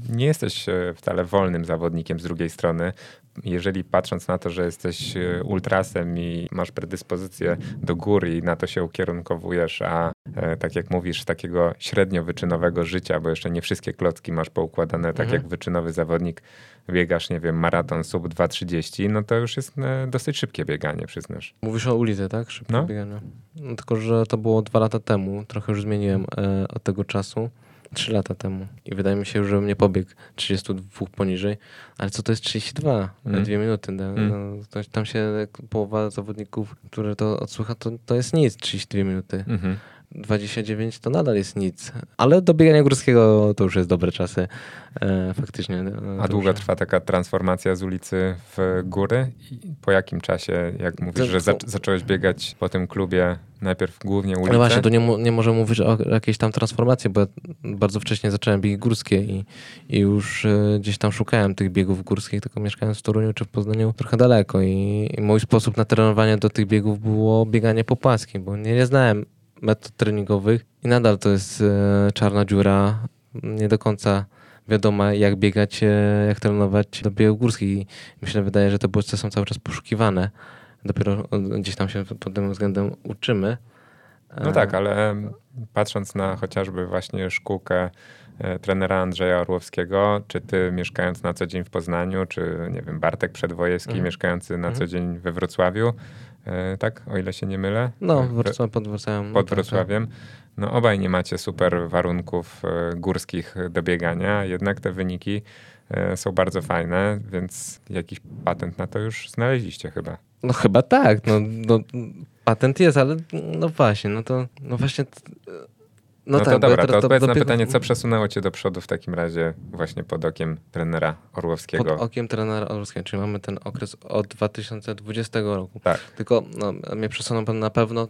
nie jesteś e, wcale wolnym zawodnikiem z drugiej strony. Jeżeli patrząc na to, że jesteś e, ultrasem i masz predyspozycję do góry i na to się ukierunkowujesz, a e, tak jak mówisz, takiego średnio wyczynowego życia, bo jeszcze nie wszystkie klocki masz poukładane tak Mhm. jak wyczynowy zawodnik, biegasz, nie wiem, maraton sub 2.30, no to już jest e, dosyć szybkie bieganie, przyznasz. Mówisz o ulicy, tak? Szybko No. bieganie. No, tylko, że to było dwa lata temu. Trochę już zmieniłem e, od tego czasu. Trzy lata temu. I wydaje mi się, że nie pobiegł 32 poniżej. Ale co to jest 32? Mm. Dwie minuty. No, Mm. no, tam się jak połowa zawodników, które to odsłucha, to, to jest nic. 32 minuty. Mhm. 29 to nadal jest nic. Ale do biegania górskiego to już jest dobre czasy. E, faktycznie. e, A długo już- trwa taka transformacja z ulicy w góry? I po jakim czasie, jak mówisz, że zac- zacząłeś biegać po tym klubie najpierw głównie ulicę? Ale właśnie, tu nie, nie możemy mówić o jakiejś tam transformacji, bo ja bardzo wcześnie zacząłem biegi górskie i, i już e, gdzieś tam szukałem tych biegów górskich, tylko mieszkając w Toruniu czy w Poznaniu trochę daleko i, i mój sposób na trenowanie do tych biegów było bieganie po płaskim, bo nie, nie znałem metod treningowych i nadal to jest e, czarna dziura, nie do końca wiadomo jak biegać, e, jak trenować do biegów górskich mi się wydaje, że te bodźce są cały czas poszukiwane. Dopiero e, gdzieś tam się pod tym względem uczymy. No tak, ale em, patrząc na chociażby właśnie szkółkę trenera Andrzeja Orłowskiego, czy ty mieszkając na co dzień w Poznaniu, czy nie wiem, Bartek Przedwojewski Mhm. mieszkający na Mhm. co dzień we Wrocławiu, e, tak, o ile się nie mylę? No, E, Wrocław, pod Wrocławiem. pod Wrocławiem. No obaj nie macie super warunków e, górskich do biegania, jednak te wyniki e, są bardzo fajne, więc jakiś patent na to już znaleźliście chyba. No chyba tak, no, no patent jest, ale no właśnie, no to, no właśnie... t- No, tak, to dobra, teraz to odpowiedz na dopiero- pytanie, co przesunęło cię do przodu w takim razie właśnie pod okiem trenera Pod Orłowskiego. okiem trenera Orłowskiego, czyli mamy ten okres od 2020 roku. Tak. Tylko no, mnie przesunął pan na pewno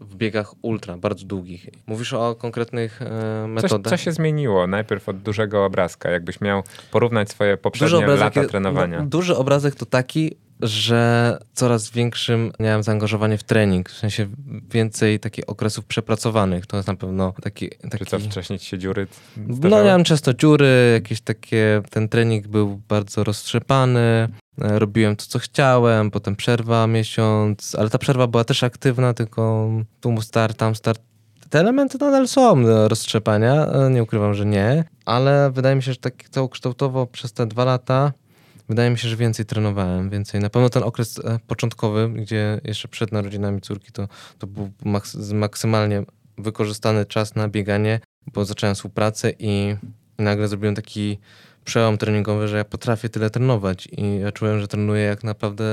w biegach ultra, bardzo długich. Mówisz o konkretnych e, metodach. co się zmieniło? Najpierw od dużego obrazka, jakbyś miał porównać swoje poprzednie lata trenowania. No, duży obrazek to taki, że coraz większym miałem zaangażowanie w trening, w sensie więcej takich okresów przepracowanych. To jest na pewno taki... taki... Czy wcześniej ci się dziury No zdarzały? miałem często dziury, jakieś takie, ten trening był bardzo roztrzepany, e, robiłem to, co chciałem, potem przerwa miesiąc, ale ta przerwa była też aktywna, tylko tu start, tam start. Te elementy nadal są do roztrzepania, e, nie ukrywam, że nie, ale wydaje mi się, że tak całokształtowo przez te dwa lata wydaje mi się, że więcej trenowałem, więcej. Na pewno ten okres e, początkowy, gdzie jeszcze przed narodzinami córki, to, to był maks- maksymalnie wykorzystany czas na bieganie, bo zacząłem współpracę i nagle zrobiłem taki przełom treningowy, że ja potrafię tyle trenować i ja czułem, że trenuję jak naprawdę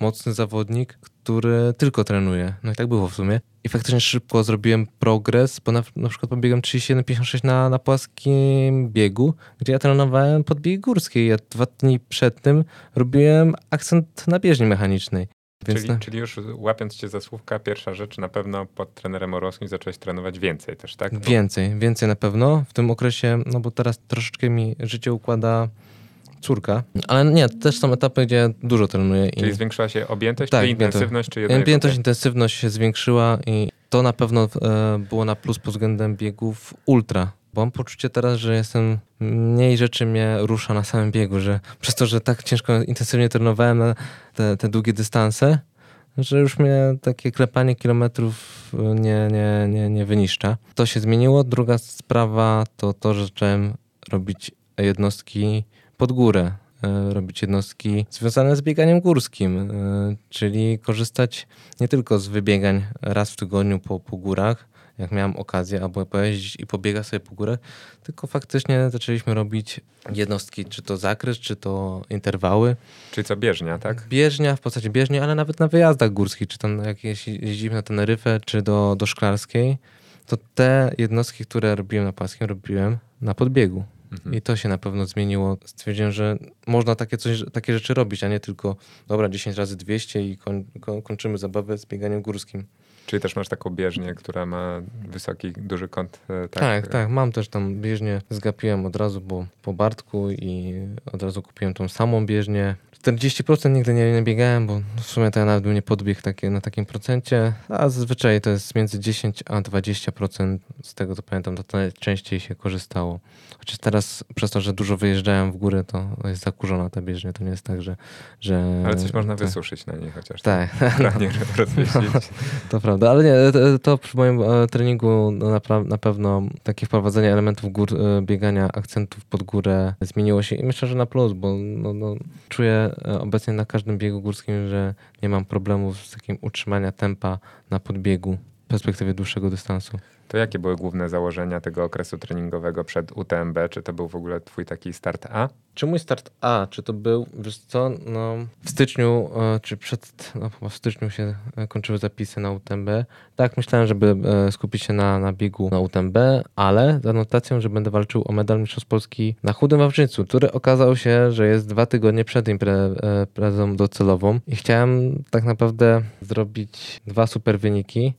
mocny zawodnik, który tylko trenuje. No i tak było w sumie. I faktycznie szybko zrobiłem progres, bo na, na przykład pobiegłem 31,56 na, na płaskim biegu, gdzie ja trenowałem pod bieg górski. Ja dwa dni przed tym robiłem akcent na bieżni mechanicznej. Więc Czyli, na- czyli już łapiąc cię za słówka, pierwsza rzecz na pewno pod trenerem Orłowskim zacząłeś trenować więcej też, tak? Więcej, więcej na pewno w tym okresie, no bo teraz troszeczkę mi życie układa córka, ale nie, też są etapy, gdzie dużo trenuję. Czyli i zwiększyła się objętość, Tak, czy intensywność, czy jedno i Objętość, intensywność się zwiększyła i, to na pewno e, było na plus pod względem biegów ultra. Bo mam poczucie teraz, że jestem, mniej rzeczy mnie rusza na samym biegu, że przez to, że tak ciężko, intensywnie trenowałem na te, te długie dystanse, że już mnie takie klepanie kilometrów nie, nie, nie, nie wyniszcza. To się zmieniło. Druga sprawa to to, że zacząłem robić jednostki pod górę. E, robić jednostki związane z bieganiem górskim, e, czyli korzystać nie tylko z wybiegań raz w tygodniu po, po górach, jak miałem okazję, albo pojeździć i pobiegać sobie po górę, tylko faktycznie zaczęliśmy robić jednostki, czy to zakres, czy to interwały. Czyli co, bieżnia, tak? Bieżnia, w postaci bieżni, ale nawet na wyjazdach górskich, czy tam jak jeździmy na Teneryfę, czy do, do Szklarskiej, to te jednostki, które robiłem na Paskiem, robiłem na podbiegu. Mhm. I to się na pewno zmieniło. Stwierdziłem, że można takie, coś, takie rzeczy robić, a nie tylko dobra, 10 razy 200 i koń, kończymy zabawę z bieganiem górskim. Czyli też masz taką bieżnię, która ma wysoki, duży kąt. E, tak, tak, tak, mam też tam bieżnię. Zgapiłem od razu po, po Bartku i od razu kupiłem tą samą bieżnię. 40% nigdy nie, nie biegałem, bo w sumie to ja nawet bym nie podbiegł takie, na takim procencie, a zazwyczaj to jest między 10 a 20% z tego co pamiętam, to najczęściej się korzystało. Chociaż teraz przez to, że dużo wyjeżdżałem w górę, to jest zakurzona ta bieżnia, to nie jest tak, że... że ale coś można wysuszyć na niej chociaż. Tak. tak. Nie *laughs* *laughs* to prawda, ale nie, to, to przy moim e, treningu na, na pewno takie wprowadzenie elementów gór, e, biegania, akcentów pod górę zmieniło się i myślę, że na plus, bo no, no, czuję E, obecnie na każdym biegu górskim, że nie mam problemów z takim utrzymania tempa na podbiegu w perspektywie dłuższego dystansu. To jakie były główne założenia tego okresu treningowego przed UTMB? Czy to był w ogóle twój taki start A? Czy mój start A, czy to był, wiesz co, no, w styczniu, e, czy przed, no chyba w styczniu się e, kończyły zapisy na UTMB. Tak, myślałem, żeby e, skupić się na, na biegu na UTMB, ale z anotacją, że będę walczył o medal Mistrzostw Polski na Chudym Wawrzyńcu, który okazał się, że jest dwa tygodnie przed imprezą docelową i chciałem tak naprawdę zrobić dwa super wyniki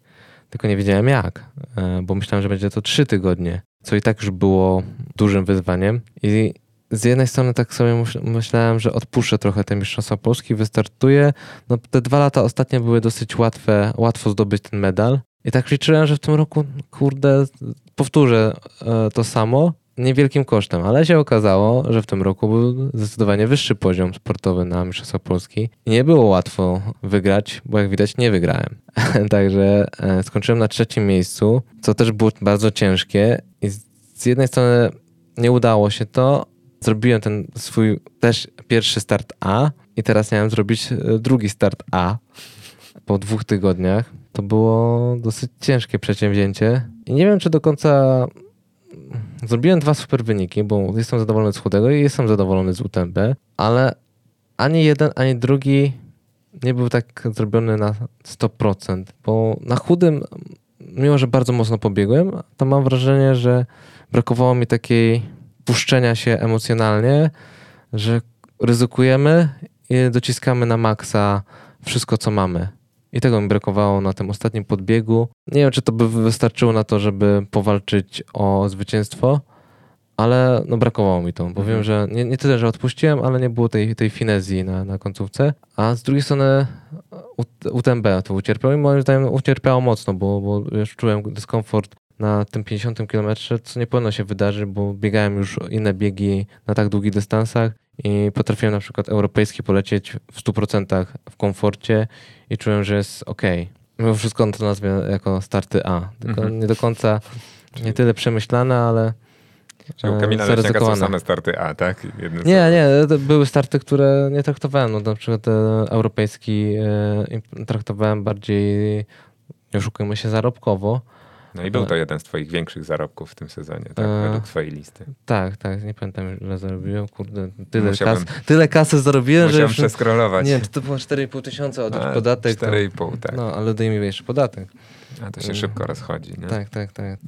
tylko nie wiedziałem jak, e, bo myślałem, że będzie to trzy tygodnie, co i tak już było dużym wyzwaniem. I z jednej strony tak sobie myślałem, że odpuszczę trochę te Mistrzostwa Polski, wystartuję. No, te dwa lata ostatnie były dosyć łatwe, łatwo zdobyć ten medal. I tak liczyłem, że w tym roku, kurde, powtórzę e, to samo, niewielkim kosztem, ale się okazało, że w tym roku był zdecydowanie wyższy poziom sportowy na Mistrzostwa Polski nie było łatwo wygrać, bo jak widać nie wygrałem. *laughs* Także e, skończyłem na trzecim miejscu, co też było bardzo ciężkie i z jednej strony nie udało się to, zrobiłem ten swój też pierwszy start A i teraz miałem zrobić e, drugi start A po dwóch tygodniach. To było dosyć ciężkie przedsięwzięcie i nie wiem, czy do końca Zrobiłem dwa super wyniki, bo jestem zadowolony z chudego i jestem zadowolony z UTMB, ale ani jeden, ani drugi nie był tak zrobiony na 100%, bo na chudym, mimo że bardzo mocno pobiegłem, to mam wrażenie, że brakowało mi takiej puszczenia się emocjonalnie, że ryzykujemy i dociskamy na maksa wszystko, co mamy. I tego mi brakowało na tym ostatnim podbiegu. Nie wiem, czy to by wystarczyło na to, żeby powalczyć o zwycięstwo, ale no brakowało mi to, bo mhm. wiem, że nie, nie tyle, że odpuściłem, ale nie było tej, tej finezji na, na końcówce. A z drugiej strony UTMB to ucierpiał i moim zdaniem ucierpiało mocno, bo, bo już czułem dyskomfort na tym 50 km, co nie powinno się wydarzyć, bo biegałem już inne biegi na tak długich dystansach i potrafiłem na przykład europejski polecieć w 100% w komforcie i czułem, że jest ok. Mimo wszystko to nazwie jako starty A, tylko mhm. nie do końca, nie tyle przemyślane, ale Czyli u Kamila Leśniaka są same starty A, tak? Jednym nie, nie, były starty, które nie traktowałem, no na przykład europejski e, traktowałem bardziej, nie oszukujmy się, zarobkowo, no i był to jeden z twoich większych zarobków w tym sezonie, tak? E... Według twojej listy. Tak, tak. Nie pamiętam, ile zarobiłem. Kurde, tyle, kas, tyle kasy zarobiłem, musiałem że... Musiałem przeskrolować. Nie wiem, czy to było 4,5 tysiąca, a podatek. 4,5, tak. No, ale daj mi jeszcze podatek. A to się szybko rozchodzi, nie? Tak, tak, tak.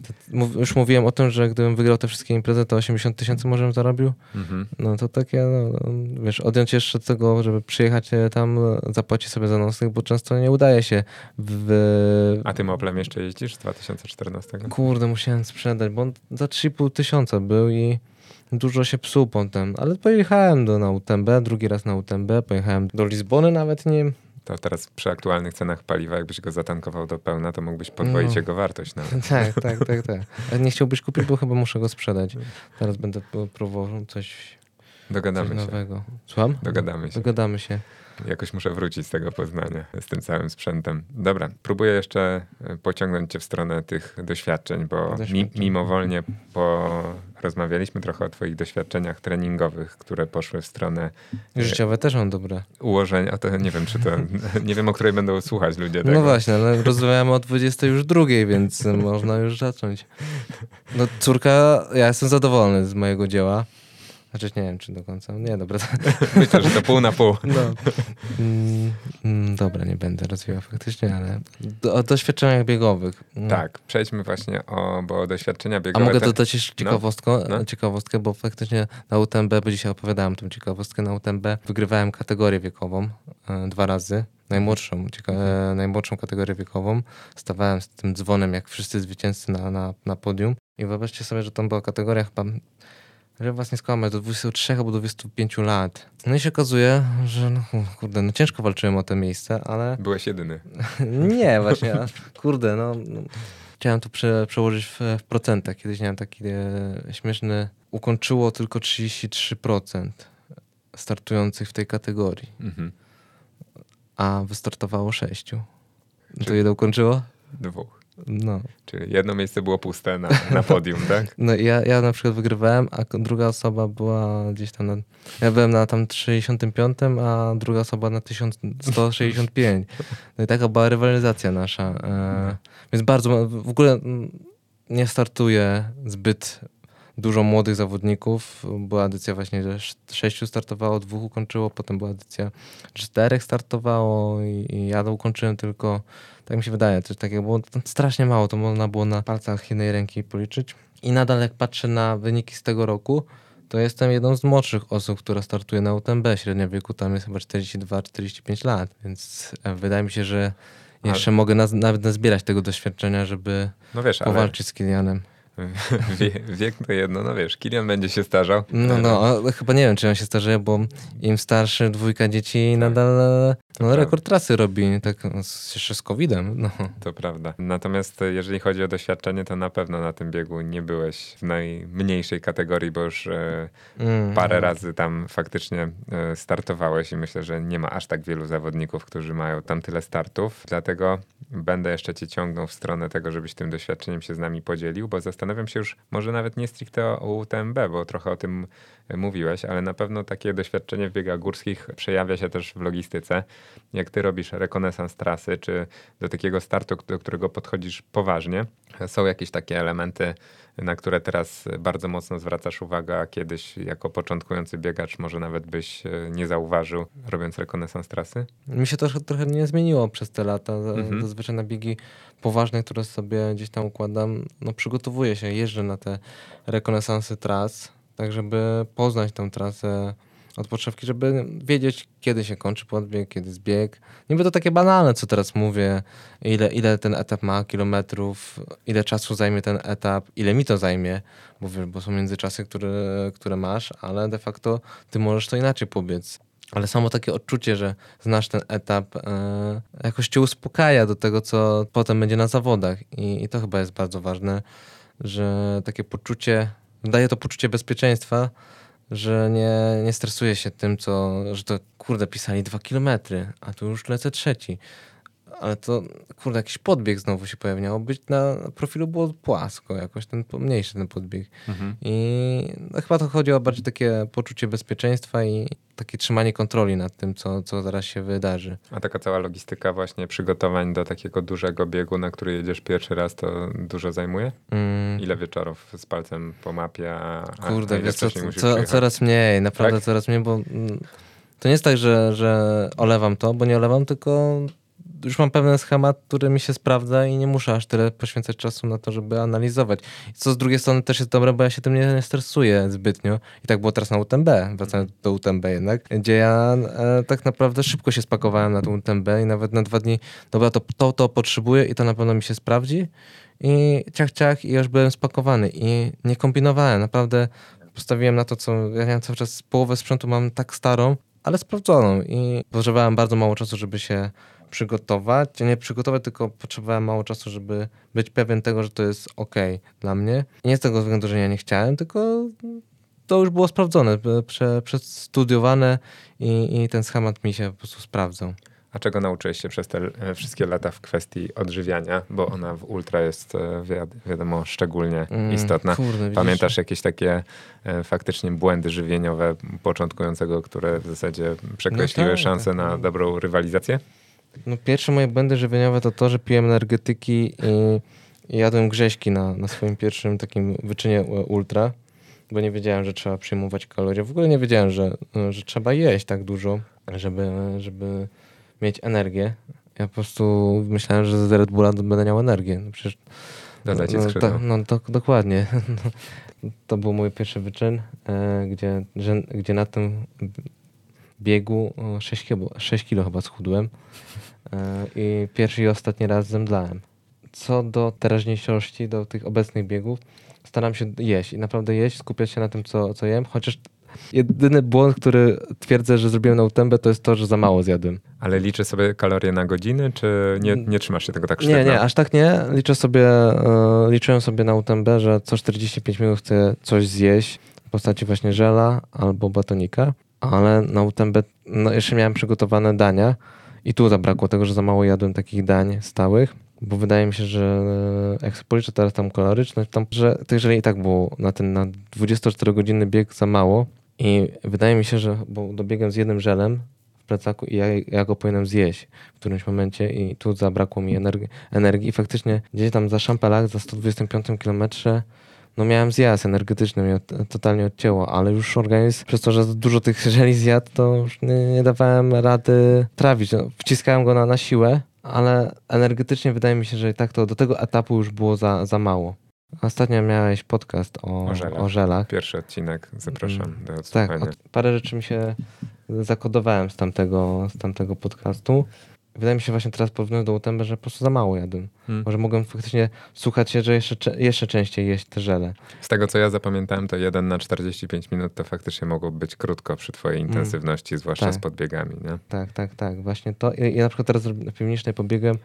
Już mówiłem o tym, że gdybym wygrał te wszystkie imprezy, to 80 tysięcy może bym zarobił. Mhm. No to takie, no, wiesz, odjąć jeszcze tego, żeby przyjechać e, tam, e, zapłacić sobie za nocnych, bo często nie udaje się w... A tym Oplem jeszcze jeździsz z 2014? Kurde, musiałem sprzedać, bo on za 3,5 tysiąca był i dużo się psuł potem, ale pojechałem do, na UTMB, drugi raz na UTMB, pojechałem do Lizbony nawet nim, To teraz przy aktualnych cenach paliwa, jakbyś go zatankował do pełna, to mógłbyś podwoić No. jego wartość nawet. *laughs* tak, tak, tak, tak. A nie chciałbyś kupić, bo chyba muszę go sprzedać. Teraz będę próbował coś, coś Dogadamy się. nowego. Słucham? Dogadamy się. Dogadamy się. Jakoś muszę wrócić z tego Poznania z tym całym sprzętem. Dobra, próbuję jeszcze e, pociągnąć cię w stronę tych doświadczeń, bo mi, mimowolnie porozmawialiśmy trochę o twoich doświadczeniach treningowych, które poszły w stronę e, Życiowe też mam dobre. ułożenia. To nie wiem, czy to, *laughs* nie wiem, o której będą słuchać ludzie tego. No właśnie, ale rozmawiamy o 20 już drugiej, więc można już zacząć. No córka, ja jestem zadowolony z mojego dzieła. Znaczy nie wiem, czy do końca. Nie, dobra. *laughs* Myślę, że to pół na pół. *laughs* No. Mm, mm, dobra, nie będę rozwijał faktycznie, ale do, o doświadczeniach biegowych. Mm. Tak, przejdźmy właśnie o, bo doświadczenia A biegowe... mogę te- dodać jeszcze ciekawostkę, No. ciekawostkę, bo faktycznie na UTMB, bo dzisiaj opowiadałem tą ciekawostkę, na UTMB wygrywałem kategorię wiekową e, dwa razy. Najmłodszą, cieka- e, najmłodszą kategorię wiekową. Stawałem z tym dzwonem, jak wszyscy zwycięzcy na, na, na podium. I wyobraźcie sobie, że tam była kategoria chyba, że was nie skłamać, do 23 albo do 25 lat. No i się okazuje, że no, kurde, no ciężko walczyłem o to miejsce, ale Byłeś jedyny. *laughs* nie, właśnie, kurde, no, no. Chciałem to prze, przełożyć w, w procentach. Kiedyś miałem taki e, śmieszny, ukończyło tylko 33% startujących w tej kategorii, Mhm. a wystartowało 6. To ile ukończyło? Dwóch. No. Czyli jedno miejsce było puste na, na podium, tak? *laughs* No ja, ja na przykład wygrywałem, a druga osoba była gdzieś tam na... Ja byłem na tam 65, a druga osoba na 1165. No i taka była rywalizacja nasza. E, więc bardzo... W ogóle nie startuje zbyt dużo młodych zawodników. Była edycja właśnie, że sz- sześciu startowało, dwóch ukończyło, potem była edycja czterech startowało i, i ja to ukończyłem tylko, tak mi się wydaje, coś takiego było strasznie mało, to można było na palcach jednej ręki policzyć. I nadal jak patrzę na wyniki z tego roku, to jestem jedną z młodszych osób, która startuje na UTMB. Średnia wieku tam jest chyba 42-45 lat, więc e, wydaje mi się, że jeszcze mogę naz- nawet nazbierać tego doświadczenia, żeby No wiesz, ale powalczyć z Kilianem. *laughs* wie, wiek to jedno, no wiesz, Kilian będzie się starzał. No, no, ale chyba nie wiem, czy on się starzeje, bo im starszy dwójka dzieci nadal e, no, rekord trasy robi, tak z- jeszcze z COVID-em. No. To prawda. Natomiast e, jeżeli chodzi o doświadczenie, to na pewno na tym biegu nie byłeś w najmniejszej kategorii, bo już e, Mm. parę razy tam faktycznie e, startowałeś i myślę, że nie ma aż tak wielu zawodników, którzy mają tam tyle startów. Dlatego będę jeszcze cię ciągnął w stronę tego, żebyś tym doświadczeniem się z nami podzielił, bo zastanawiam się już może nawet nie stricte o UTMB, bo trochę o tym mówiłeś, ale na pewno takie doświadczenie w biegach górskich przejawia się też w logistyce. Jak ty robisz rekonesans trasy, czy do takiego startu, do którego podchodzisz poważnie, są jakieś takie elementy, na które teraz bardzo mocno zwracasz uwagę, a kiedyś jako początkujący biegacz może nawet byś e, nie zauważył, robiąc rekonesans trasy? Mi się to trochę, nie zmieniło przez te lata. Mhm. Zazwyczaj na biegi poważne, które sobie gdzieś tam układam, no przygotowuję się, jeżdżę na te rekonesansy tras, tak żeby poznać tę trasę od żeby wiedzieć, kiedy się kończy podbieg, kiedy zbieg. Niby to takie banalne, co teraz mówię, ile, ile ten etap ma kilometrów, ile czasu zajmie ten etap, ile mi to zajmie, bo, wiesz, bo są międzyczasy, które, które masz, ale de facto ty możesz to inaczej pobiec. Ale samo takie odczucie, że znasz ten etap, e, jakoś cię uspokaja do tego, co potem będzie na zawodach. I, I to chyba jest bardzo ważne, że takie poczucie, daje to poczucie bezpieczeństwa, że nie, nie stresuję się tym, co, że to kurde, pisali dwa kilometry, a tu już lecę trzeci. Ale to, kurde, jakiś podbieg znowu się pojawił. Miało być na profilu było płasko, jakoś ten mniejszy ten podbieg. I no, chyba to chodzi o bardziej takie poczucie bezpieczeństwa i takie trzymanie kontroli nad tym, co, co zaraz się wydarzy. A taka cała logistyka właśnie przygotowań do takiego dużego biegu, na który jedziesz pierwszy raz, to dużo zajmuje? Mm, Ile wieczorów z palcem po mapie, a, a kurde, ile wiesz co, co, coraz mniej, naprawdę Tak? coraz mniej, bo mm, to nie jest tak, że, że olewam to, bo nie olewam, tylko już mam pewien schemat, który mi się sprawdza i nie muszę aż tyle poświęcać czasu na to, żeby analizować. Co z drugiej strony też jest dobre, bo ja się tym nie, nie stresuję zbytnio. I tak było teraz na UTMB, wracając do UTMB jednak, gdzie ja e, tak naprawdę szybko się spakowałem na tą UTMB i nawet na dwa dni, dobra, to to, to potrzebuję i to na pewno mi się sprawdzi. I ciach, ciach, i już byłem spakowany. I nie kombinowałem, naprawdę postawiłem na to, co ja miałem cały czas, połowę sprzętu mam tak starą, ale sprawdzoną i potrzebowałem bardzo mało czasu, żeby się przygotować. Nie przygotować, tylko potrzebowałem mało czasu, żeby być pewien tego, że to jest ok dla mnie. Nie z tego względu, że ja nie chciałem, tylko to już było sprawdzone, prze, przestudiowane i, i ten schemat mi się po prostu sprawdzał. A czego nauczyłeś się przez te e, wszystkie lata w kwestii odżywiania? Bo ona w ultra jest, e, wiadomo, szczególnie mm, istotna. Kurde, Pamiętasz jakieś takie e, faktycznie błędy żywieniowe początkującego, które w zasadzie przekreśliły no tak, szanse tak. na dobrą rywalizację? No, pierwsze moje błędy żywieniowe to to, że piłem energetyki i, jadłem grześki na, na swoim pierwszym takim wyczynie ultra, bo nie wiedziałem, że trzeba przyjmować kalorie. W ogóle nie wiedziałem, że, że trzeba jeść tak dużo, żeby, żeby mieć energię. Ja po prostu myślałem, że z Red Bulla będę miał energię. No przecież, Dodać no, ta, no to, dokładnie. *laughs* to był mój pierwszy wyczyn, e, gdzie, że, gdzie na tym biegu 6 kilo, 6 kilo chyba schudłem e, i pierwszy i ostatni raz zemdlałem. Co do teraźniejszości, do tych obecnych biegów, staram się jeść i naprawdę jeść, skupiać się na tym, co, co jem, chociaż Jedyny błąd, który twierdzę, że zrobiłem na utębę, to jest to, że za mało zjadłem. Ale liczę sobie kalorie na godziny, czy nie, nie trzymasz się tego tak sztywno? Nie, nie, aż tak nie. Liczę sobie, yy, liczyłem sobie na utębę, że co 45 minut chcę coś zjeść w postaci właśnie żela albo batonika, ale na utębę no, jeszcze miałem przygotowane dania i tu zabrakło tego, że za mało jadłem takich dań stałych bo wydaje mi się, że e, jak sobie policzę teraz tam kaloryczność, tam, że tych żeli i tak było na ten na 24-godzinny bieg za mało, i wydaje mi się, że bo dobiegłem z jednym żelem w plecaku i ja, ja go powinienem zjeść w którymś momencie i tu zabrakło mi energii, energii. I faktycznie gdzieś tam za Szampelach, za 125 kilometrze no miałem zjazd energetyczny, mnie totalnie odcięło, ale już organizm, przez to, że dużo tych *laughs* żeli zjadł, to już nie, nie dawałem rady trawić. No, wciskałem go na, na siłę, ale energetycznie wydaje mi się, że i tak to do tego etapu już było za, za mało. Ostatnio miałeś podcast o, o, żelach. o żelach. Pierwszy odcinek, zapraszam mm. do odsłuchania. Tak, parę rzeczy mi się zakodowałem z tamtego, z tamtego podcastu. Wydaje mi się właśnie teraz porównując do UTMB, że po prostu za mało jadłem. Hmm. Może mogłem faktycznie słuchać się, że jeszcze, jeszcze częściej jeść te żele. Z tego, co ja zapamiętałem, to 1 na 45 minut to faktycznie mogło być krótko przy twojej hmm. intensywności, hmm. zwłaszcza tak. z podbiegami. Nie? Tak, tak, tak. Właśnie to. Ja, ja na przykład teraz na piwnicznej pobiegłem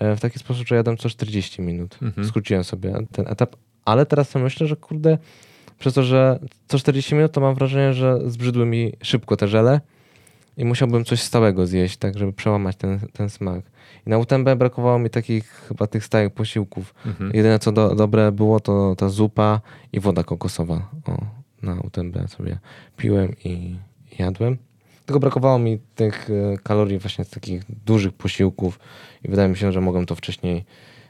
E, w taki sposób, że jadłem co 40 minut. Mhm. Skróciłem sobie ten etap, ale teraz sobie myślę, że kurde, przez to, że co 40 minut, to mam wrażenie, że zbrzydły mi szybko te żele i musiałbym coś stałego zjeść, tak, żeby przełamać ten, ten smak. I na UTMB brakowało mi takich chyba tych stałych posiłków. Mhm. Jedyne co do, dobre było, to ta zupa i woda kokosowa. O, na UTMB sobie piłem i jadłem. Tylko brakowało mi tych e, kalorii właśnie z takich dużych posiłków i wydaje mi się, że mogłem to wcześniej,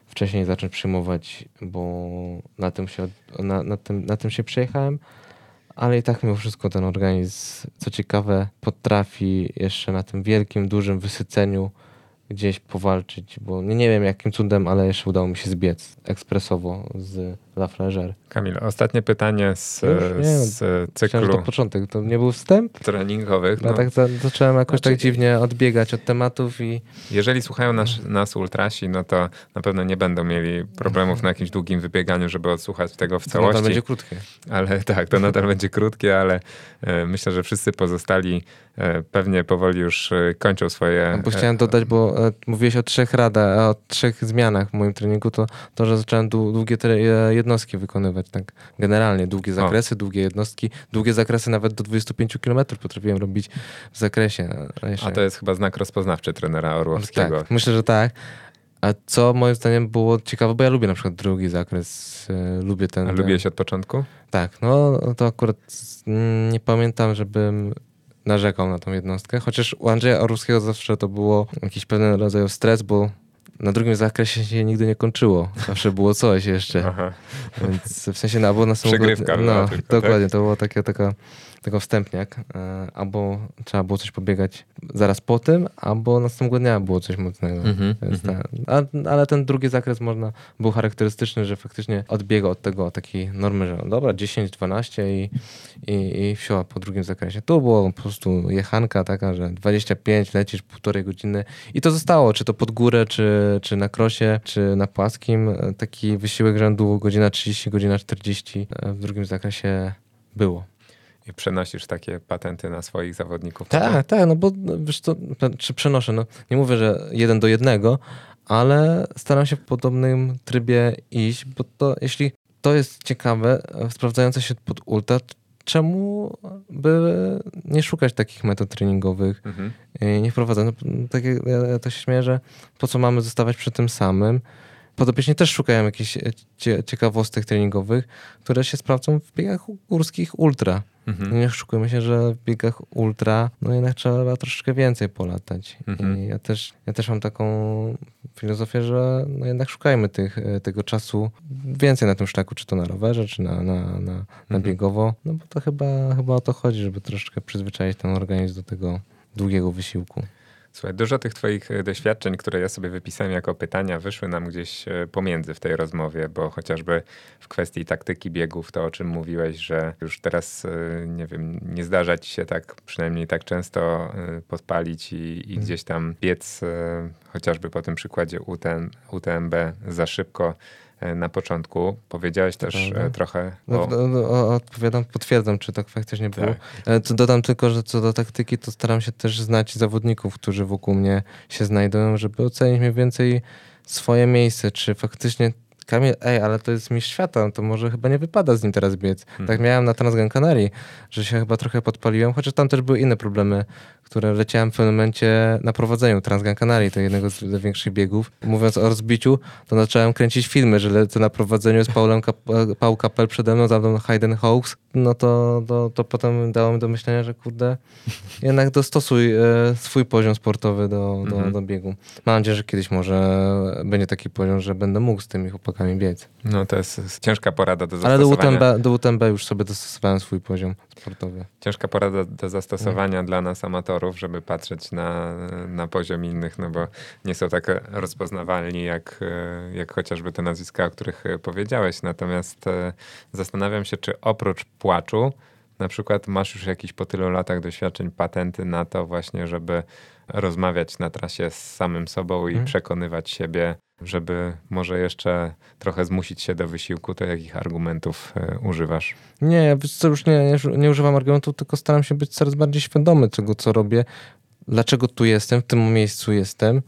wcześniej zacząć przyjmować, bo na tym się, na, na, tym, na tym się przejechałem. Ale i tak mimo wszystko ten organizm, co ciekawe, potrafi jeszcze na tym wielkim, dużym wysyceniu gdzieś powalczyć, bo nie, nie wiem jakim cudem, ale jeszcze udało mi się zbiec ekspresowo z La Flégère. Kamil, ostatnie pytanie z, z cyklu. Myślałem, to początek, to nie był wstęp? Treningowych. No, no tak za, zacząłem jakoś znaczy, tak dziwnie odbiegać od tematów i... Jeżeli słuchają nas, nas ultrasi, no to na pewno nie będą mieli problemów na jakimś długim wybieganiu, żeby odsłuchać tego w całości. To nadal będzie krótkie. Ale *laughs* tak, to nadal będzie krótkie, ale e, myślę, że wszyscy pozostali e, pewnie powoli już e, kończą swoje... Bo chciałem dodać, bo e, mówiłeś o trzech radach, o trzech zmianach w moim treningu, to, to że zacząłem długie jednostki wykonywać, tak generalnie. Długie zakresy, o. długie jednostki, długie zakresy nawet do 25 km potrafiłem robić w zakresie. A to jest chyba znak rozpoznawczy trenera Orłowskiego. Tak, myślę, że tak. A co moim zdaniem było ciekawe, bo ja lubię na przykład drugi zakres, e, lubię ten... A lubiłeś od początku? Tak, no to akurat nie pamiętam, żebym narzekał na tą jednostkę, chociaż u Andrzeja Orłowskiego zawsze to było jakiś pewien rodzaj stres, bo na drugim zakresie się nigdy nie kończyło. Zawsze było coś jeszcze. Aha. Więc w sensie, no, albo na Przegrywka. No, tylko, dokładnie, tak? to było takie, taka tego wstępniak, e, albo trzeba było coś pobiegać zaraz po tym, albo następnego dnia było coś mocnego. Mm -hmm, a, ale ten drugi zakres można, był charakterystyczny, że faktycznie odbiega od tego takiej normy, że dobra, 10, 12 i, i, i wsiła po drugim zakresie. Tu było po prostu jechanka taka, że 25 lecisz półtorej godziny i to zostało, czy to pod górę, czy, czy na krosie, czy na płaskim. Taki wysiłek rzędu godzina 30, godzina 40 e, w drugim zakresie było. I przenosisz takie patenty na swoich zawodników? Tak, tak, no bo wiesz co, czy przenoszę, no nie mówię, że jeden do jednego, ale staram się w podobnym trybie iść, bo to jeśli to jest ciekawe, sprawdzające się pod ultra, czemu by nie szukać takich metod treningowych mhm. i nie wprowadzać? No, tak ja, ja to się śmieję, że po co mamy zostawać przy tym samym? Podopieczni też szukają jakichś ciekawostek treningowych, które się sprawdzą w biegach górskich ultra. Mhm. Nie oszukujmy się, że w biegach ultra no jednak trzeba troszeczkę więcej polatać. Mhm. I ja też, ja też mam taką filozofię, że no jednak szukajmy tych, e, tego czasu więcej na tym szlaku, czy to na rowerze, czy na, na, na, na mhm. biegowo, no bo to chyba, chyba o to chodzi, żeby troszeczkę przyzwyczaić ten organizm do tego długiego wysiłku. Słuchaj, dużo tych Twoich e, doświadczeń, które ja sobie wypisałem jako pytania, wyszły nam gdzieś e, pomiędzy w tej rozmowie, bo chociażby w kwestii taktyki biegów, to o czym mówiłeś, że już teraz, e, nie wiem, nie zdarza Ci się tak, przynajmniej tak często podpalić i, i mhm. gdzieś tam biec, chociażby po tym przykładzie UTM, UTMB za szybko na początku. Powiedziałeś też Prawda. E, trochę no, o... No, no, odpowiadam, potwierdzam, czy tak faktycznie było. Tak. Dodam tylko, że co do taktyki, to staram się też znać zawodników, którzy wokół mnie się znajdują, żeby ocenić mniej więcej swoje miejsce, czy faktycznie Kamil, ej, ale to jest mistrz świata, to może chyba nie wypada z nim teraz biec. Hmm. Tak miałem na Transgran Canarii, że się chyba trochę podpaliłem, chociaż tam też były inne problemy, które leciałem w pewnym momencie na prowadzeniu Transgran Canarii, to jednego z większych biegów. Mówiąc o rozbiciu, to zacząłem kręcić filmy, że lecę na prowadzeniu z Paulem Kap Paul Kapel przede mną, za mną Hayden Hawks, no to, to, to potem dało mi do myślenia, że kurde, jednak dostosuj e, swój poziom sportowy do, do, mhm. do biegu. Mam nadzieję, że kiedyś może będzie taki poziom, że będę mógł z tymi chłopakami No to jest ciężka porada do zastosowania. Ale do UTMB, do UTMB już sobie dostosowałem swój poziom sportowy. Ciężka porada do zastosowania dla nas amatorów, żeby patrzeć na, na poziom innych, no bo nie są tak rozpoznawalni jak, jak chociażby te nazwiska, o których powiedziałeś. Natomiast e, zastanawiam się, czy oprócz płaczu, na przykład masz już jakiś po tylu latach doświadczeń patenty na to właśnie, żeby rozmawiać na trasie z samym sobą i hmm. przekonywać siebie, żeby może jeszcze trochę zmusić się do wysiłku, to jakich argumentów e, używasz? Nie, co już nie, nie używam argumentów, tylko staram się być coraz bardziej świadomy tego, co robię, dlaczego tu jestem, w tym miejscu jestem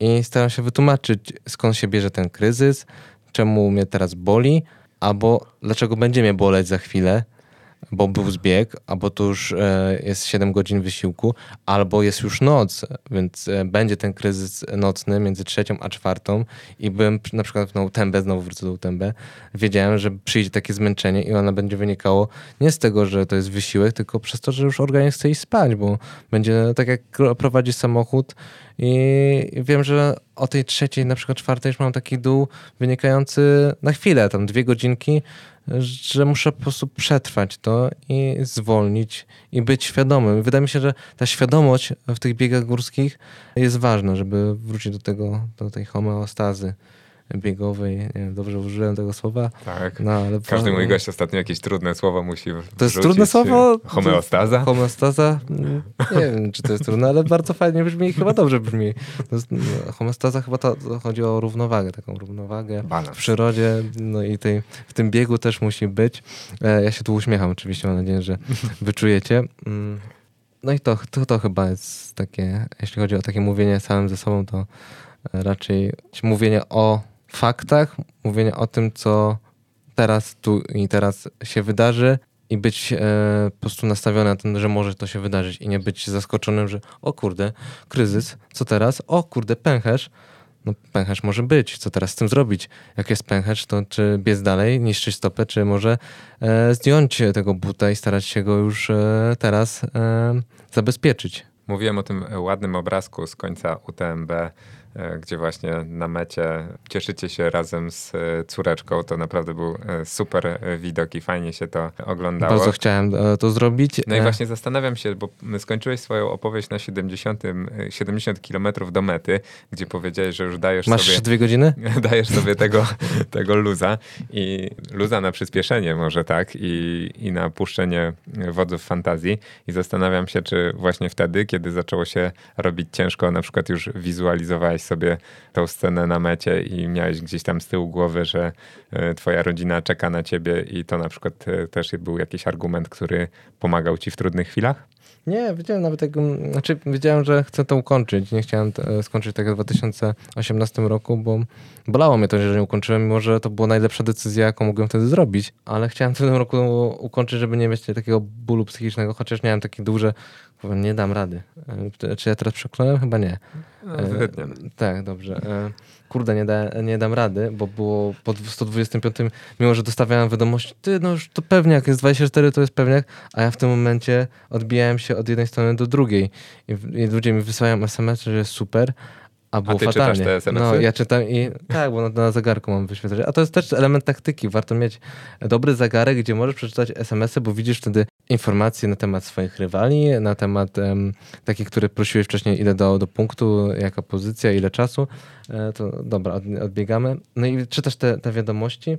i staram się wytłumaczyć, skąd się bierze ten kryzys, czemu mnie teraz boli, albo dlaczego będzie mnie boleć za chwilę, bo był zbieg, albo to już e, jest 7 godzin wysiłku, albo jest już noc, więc e, będzie ten kryzys nocny między trzecią a czwartą i byłem na przykład na UTMB, znowu wrócę do UTMB, wiedziałem, że przyjdzie takie zmęczenie i ono będzie wynikało nie z tego, że to jest wysiłek, tylko przez to, że już organizm chce iść spać, bo będzie tak jak prowadzi samochód i wiem, że o tej trzeciej, na przykład czwartej już mam taki dół wynikający na chwilę, tam dwie godzinki, że muszę po prostu przetrwać to i zwolnić i być świadomym. Wydaje mi się, że ta świadomość w tych biegach górskich jest ważna, żeby wrócić do tego, do tej homeostazy biegowej. Nie wiem, dobrze użyłem tego słowa. Tak. No, ale Każdy mój gość ostatnio jakieś trudne słowo musi To jest trudne słowo? Homeostaza? Homeostaza? Nie wiem, czy to jest trudne, ale bardzo fajnie brzmi i chyba dobrze brzmi. Jest, no, homeostaza chyba to, to, chodzi o równowagę, taką równowagę Balans. w przyrodzie, no i tej, w tym biegu też musi być. E, ja się tu uśmiecham oczywiście, mam nadzieję, że wyczujecie. Mm. No i to, to, to chyba jest takie, jeśli chodzi o takie mówienie samym ze sobą, to raczej mówienie o faktach, mówienie o tym, co teraz, tu i teraz się wydarzy i być e, po prostu nastawiony na to, że może to się wydarzyć i nie być zaskoczonym, że o kurde, kryzys, co teraz? O kurde, pęcherz. No pęcherz może być, co teraz z tym zrobić? Jak jest pęcherz, to czy biec dalej, niszczyć stopę, czy może e, zdjąć tego buta i starać się go już e, teraz e, zabezpieczyć? Mówiłem o tym ładnym obrazku z końca UTMB, gdzie właśnie na mecie cieszycie się razem z e, córeczką. To naprawdę był e, super widok i fajnie się to oglądało. Bardzo chciałem to zrobić. No i właśnie zastanawiam się, bo skończyłeś swoją opowieść na 70, 70 kilometrów do mety, gdzie powiedziałeś, że już dajesz Masz sobie... Masz dwie godziny? *laughs* Dajesz sobie tego, *laughs* tego luza i luza na przyspieszenie może tak i, i na puszczenie wodzów fantazji i zastanawiam się, czy właśnie wtedy, kiedy zaczęło się robić ciężko, na przykład już wizualizowałeś wyobrażałeś sobie tą scenę na mecie i miałeś gdzieś tam z tyłu głowy, że e, twoja rodzina czeka na ciebie i to na przykład e, też był jakiś argument, który pomagał ci w trudnych chwilach? Nie, wiedziałem nawet jak, znaczy wiedziałem, że chcę to ukończyć. Nie chciałem e, skończyć tego w 2018 roku, bo bolało mnie to, że nie ukończyłem, mimo że to była najlepsza decyzja, jaką mogłem wtedy zrobić, ale chciałem w tym roku ukończyć, żeby nie mieć takiego bólu psychicznego, chociaż miałem takie duże, powiem, nie dam rady. E, czy ja teraz przekląłem? Chyba nie. No, e, tak, dobrze. E, kurde, nie, da, nie dam rady, bo było po 125, mimo że dostawiałem wiadomość, ty, no już to pewniak, jest 24, to jest pewniak, a ja w tym momencie odbijałem się od jednej strony do drugiej i, i ludzie mi wysyłają SMS, że jest super, a było a ty fatalnie. czytasz te SMS-y? No, ja czytam i tak, bo na, na zegarku mam wyświetlać. A to jest też element taktyki. Warto mieć dobry zegarek, gdzie możesz przeczytać SMS-y, bo widzisz wtedy informacje na temat swoich rywali, na temat um, takich, które prosiłeś wcześniej, ile do, do punktu, jaka pozycja, ile czasu. E, to dobra, od, odbiegamy. No i czytasz te, te wiadomości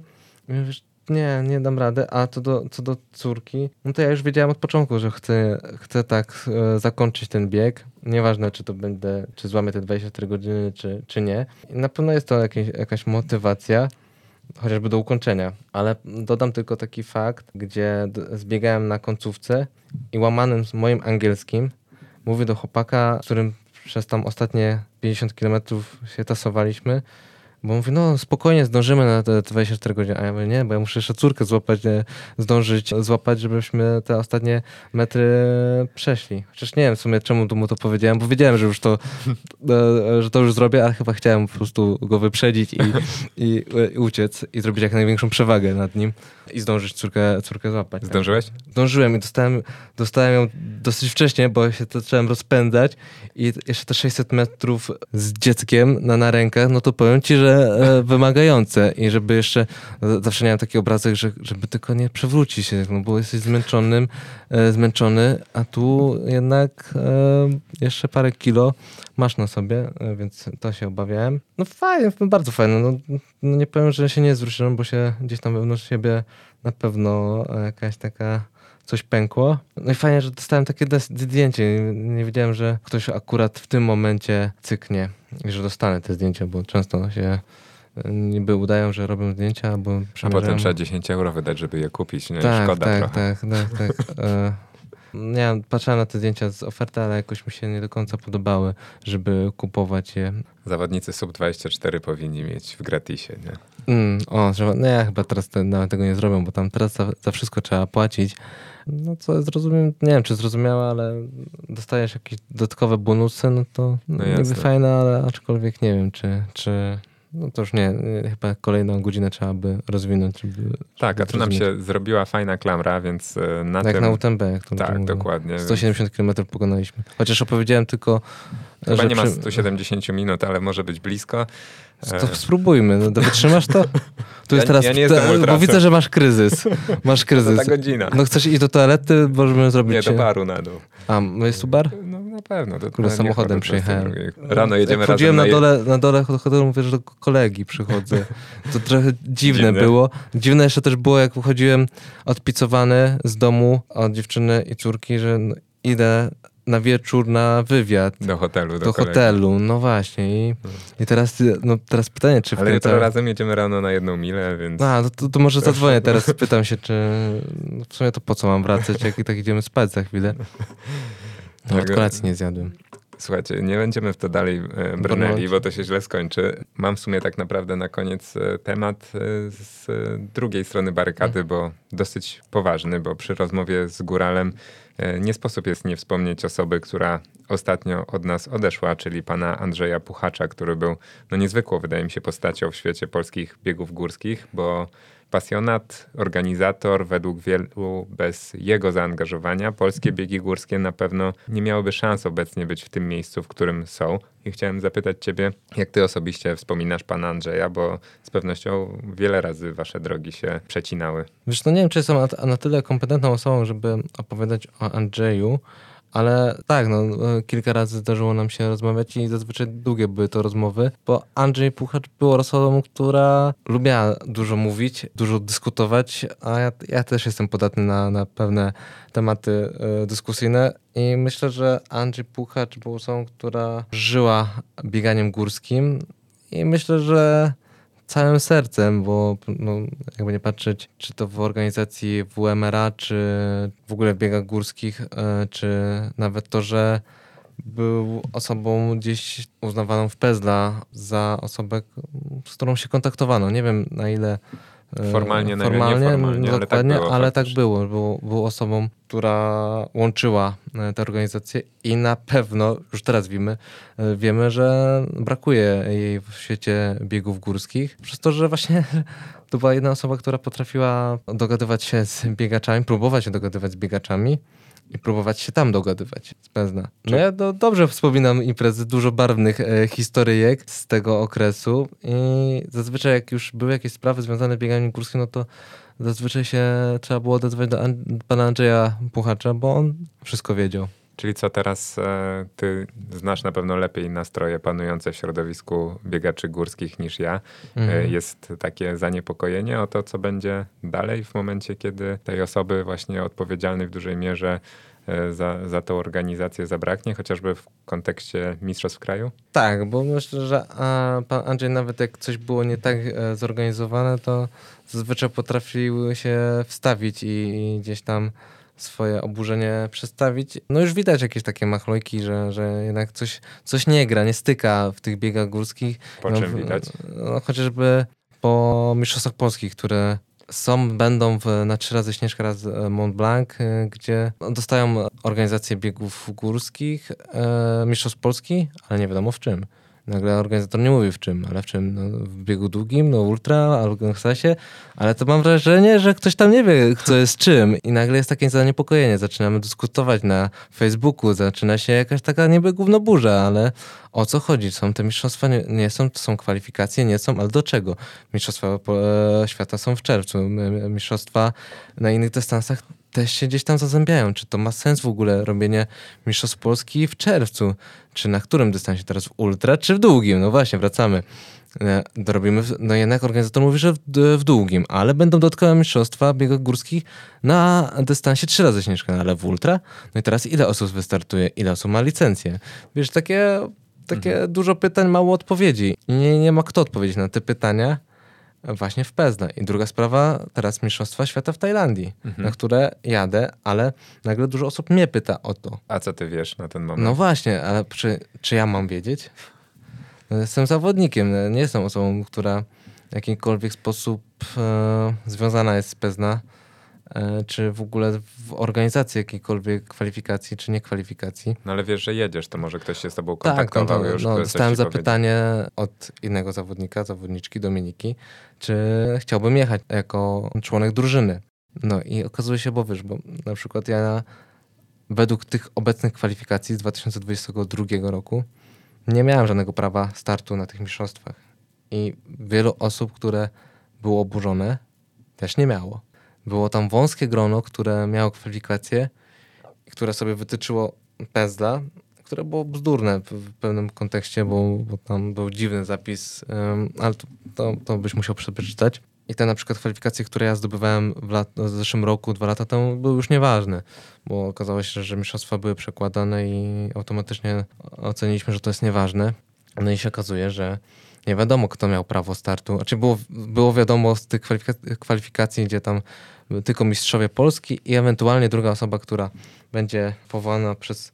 i mówisz, nie, nie dam rady. A co do, co do córki, no to ja już wiedziałem od początku, że chcę, chcę tak e, zakończyć ten bieg. Nieważne, czy to będę, czy złamię te 24 godziny, czy, czy nie. I na pewno jest to jakieś, jakaś motywacja, chociażby do ukończenia. Ale dodam tylko taki fakt, gdzie zbiegałem na końcówce i łamanym z moim angielskim mówię do chłopaka, z którym przez tam ostatnie 50 kilometrów się tasowaliśmy, bo mówi, no spokojnie, zdążymy na te 24 godziny. A ja mówię, nie, bo ja muszę jeszcze córkę złapać, nie, zdążyć złapać, żebyśmy te ostatnie metry przeszli. Chociaż nie wiem w sumie, czemu mu to powiedziałem, bo wiedziałem, że już to, e, że to już zrobię, ale chyba chciałem po prostu go wyprzedzić i, i, i uciec i zrobić jak największą przewagę nad nim i zdążyć córkę, córkę złapać. Zdążyłeś? Zdążyłem i dostałem, dostałem ją dosyć wcześnie, bo się zacząłem rozpędzać i jeszcze te 600 metrów z dzieckiem na, na rękach, no to powiem ci, że e, *laughs* wymagające i żeby jeszcze, zawsze miałem taki obrazek, że, żeby tylko nie przewrócić się, no bo jesteś zmęczonym, e, zmęczony, a tu jednak e, jeszcze parę kilo masz na sobie, e, więc to się obawiałem. No fajnie, bardzo fajne. No, no nie powiem, że się nie zwróciłem, bo się gdzieś tam wewnątrz siebie na pewno jakaś taka coś pękło. No i fajnie, że dostałem takie zdjęcie. Nie wiedziałem, że ktoś akurat w tym momencie cyknie i że dostanę te zdjęcia, bo często się e, niby udają, że robią zdjęcia, bo A potem trzeba 10 euro wydać, żeby je kupić. Nie? Tak, Szkoda tak, trochę. tak, tak, tak. *laughs* Nie patrzyłem na te zdjęcia z oferty, ale jakoś mi się nie do końca podobały, żeby kupować je. Zawodnicy sub-24 powinni mieć w gratisie, nie? Mm, o, że, no ja chyba teraz te, nawet tego nie zrobią, bo tam teraz za, za wszystko trzeba płacić. No co zrozumiem, nie wiem czy zrozumiałe, ale dostajesz jakieś dodatkowe bonusy, no to no niby fajne, ale aczkolwiek nie wiem, czy, czy no to już nie, chyba kolejną godzinę trzeba by rozwinąć. Żeby, tak, a tu nam się zrobiła fajna klamra, więc e, na tak, tym... na UTMB, jak to Tak, dokładnie. 170 więc... km pokonaliśmy. Chociaż opowiedziałem tylko... Chyba nie przy... ma 170 minut, ale może być blisko. To spróbujmy, no, wytrzymasz to? *laughs* Tu jest ja, teraz, ja nie jestem bo widzę, że masz kryzys. *laughs* Masz kryzys. To ta godzina. No chcesz iść do toalety, możemy zrobić... Nie, do baru na dół. A, jest tu bar? No na pewno. To Kurde, samochodem przyjechałem. Rano jedziemy razem na, na dole, na dole do hotelu, mówię, że do kolegi przychodzę. To trochę dziwne, dziwne, było. Dziwne jeszcze też było, jak wychodziłem odpicowany z domu od dziewczyny i córki, że idę na wieczór na wywiad. Do hotelu. Do, do hotelu, no właśnie. I, hmm. i teraz, no, teraz pytanie, czy... Ale jutro razem jedziemy rano na jedną milę, więc... A, no to, to może *laughs* zadzwonię teraz, spytam się, czy... W sumie to po co mam wracać, jak i tak idziemy spać za chwilę. No, od kolacji nie zjadłem. Słuchajcie, nie będziemy w to dalej e, brnęli, bo to się źle skończy. Mam w sumie tak naprawdę na koniec e, temat e, z drugiej strony barykady, mm. bo dosyć poważny, bo przy rozmowie z Góralem nie sposób jest nie wspomnieć osoby, która ostatnio od nas odeszła, czyli pana Andrzeja Puchacza, który był no niezwykłą, wydaje mi się, postacią w świecie polskich biegów górskich, bo pasjonat, organizator, według wielu bez jego zaangażowania polskie biegi górskie na pewno nie miałyby szans obecnie być w tym miejscu, w którym są. I chciałem zapytać ciebie, jak ty osobiście wspominasz pana Andrzeja, bo z pewnością wiele razy wasze drogi się przecinały. Wiesz, no nie wiem, czy jestem na tyle kompetentną osobą, żeby opowiadać o Andrzeju, Ale tak, no, kilka razy zdarzyło nam się rozmawiać i zazwyczaj długie były to rozmowy, bo Andrzej Puchacz był osobą, która lubiła dużo mówić, dużo dyskutować, a ja, ja też jestem podatny na, na pewne tematy y, dyskusyjne i myślę, że Andrzej Puchacz był osobą, która żyła bieganiem górskim i myślę, że całym sercem, bo no, jakby nie patrzeć, czy to w organizacji WMRA, czy w ogóle w biegach górskich, e, czy nawet to, że był osobą gdzieś uznawaną w Pezla za osobę, z którą się kontaktowano. Nie wiem na ile E, formalnie, formalnie, nieformalnie, ale tak było. Ale tak było. Był, był osobą, która łączyła e, tę organizację i na pewno, już teraz wiemy, e, wiemy, że brakuje jej w świecie biegów górskich, przez to, że właśnie *laughs* to była jedna osoba, która potrafiła dogadywać się z biegaczami, próbować się dogadywać z biegaczami, i próbować się tam dogadywać z. No ja do, dobrze wspominam imprezy, dużo barwnych e, historyjek z tego okresu i zazwyczaj jak już były jakieś sprawy związane z bieganiem górskim, no to zazwyczaj się trzeba było odezwać do An pana Andrzeja Puchacza, bo on wszystko wiedział. Czyli co teraz e, ty znasz na pewno lepiej nastroje panujące w środowisku biegaczy górskich niż ja. E, mhm. Jest takie zaniepokojenie o to, co będzie dalej w momencie, kiedy tej osoby właśnie odpowiedzialnej w dużej mierze e, za, za tą organizację zabraknie, chociażby w kontekście mistrzostw kraju? Tak, bo myślę, że a, pan Andrzej nawet jak coś było nie tak e, zorganizowane, to zazwyczaj potrafił się wstawić i, i gdzieś tam swoje oburzenie przedstawić. No już widać jakieś takie machlojki, że, że jednak coś, coś nie gra, nie styka w tych biegach górskich. Po no, czym widać? No, chociażby po mistrzostwach polskich, które są, będą w, na trzy razy Śnieżka, raz e, Mont Blanc, e, gdzie dostają organizację biegów górskich, e, mistrzostw Polski, ale nie wiadomo w czym. Nagle organizator nie mówi w czym, ale w czym? No, w biegu długim, no ultra, albo w ale to mam wrażenie, że ktoś tam nie wie, co jest czym i nagle jest takie zaniepokojenie. Zaczynamy dyskutować na Facebooku, zaczyna się jakaś taka niby burza, ale o co chodzi? Są te mistrzostwa, nie, nie są, to są kwalifikacje, nie są, ale do czego? Mistrzostwa e, świata są w czerwcu, mistrzostwa na innych dystansach też się gdzieś tam zazębiają. Czy to ma sens w ogóle robienie Mistrzostw Polski w czerwcu? Czy na którym dystansie teraz? W ultra czy w długim? No właśnie, wracamy. E, dorobimy, no jednak organizator mówi, że w, w długim, ale będą dodatkowe mistrzostwa biegów górskich na dystansie trzy razy Śnieżka, ale w ultra? No i teraz ile osób wystartuje? Ile osób ma licencję? Wiesz, takie, takie mhm. dużo pytań, mało odpowiedzi. Nie, nie ma kto odpowiedzieć na te pytania właśnie w Pezna. I druga sprawa, teraz Mistrzostwa Świata w Tajlandii, mhm. na które jadę, ale nagle dużo osób mnie pyta o to. A co ty wiesz na ten moment? No właśnie, ale czy, czy ja mam wiedzieć? No, jestem zawodnikiem, no, nie jestem osobą, która w jakikolwiek sposób e, związana jest z Pezna. E, czy w ogóle w organizacji jakiejkolwiek kwalifikacji, czy nie kwalifikacji. No ale wiesz, że jedziesz, to może ktoś się z tobą kontaktował tak, no, już. No, dostałem zapytanie od innego zawodnika, zawodniczki Dominiki, czy chciałbym jechać jako członek drużyny. No i okazuje się, bo wiesz, bo na przykład ja według tych obecnych kwalifikacji z 2022 roku nie miałem żadnego prawa startu na tych mistrzostwach. I wielu osób, które było oburzone, też nie miało. Było tam wąskie grono, które miało kwalifikacje, które sobie wytyczyło Pezla, które było bzdurne w pewnym kontekście, bo, bo tam był dziwny zapis, ale to, to, to, byś musiał przeczytać. I te na przykład kwalifikacje, które ja zdobywałem w, lat, w zeszłym roku, dwa lata temu, były już nieważne, bo okazało się, że mistrzostwa były przekładane i automatycznie oceniliśmy, że to jest nieważne. No i się okazuje, że nie wiadomo, kto miał prawo startu. Znaczy było, było wiadomo z tych kwalifikacji, kwalifikacji, gdzie tam tylko mistrzowie Polski i ewentualnie druga osoba, która będzie powołana przez,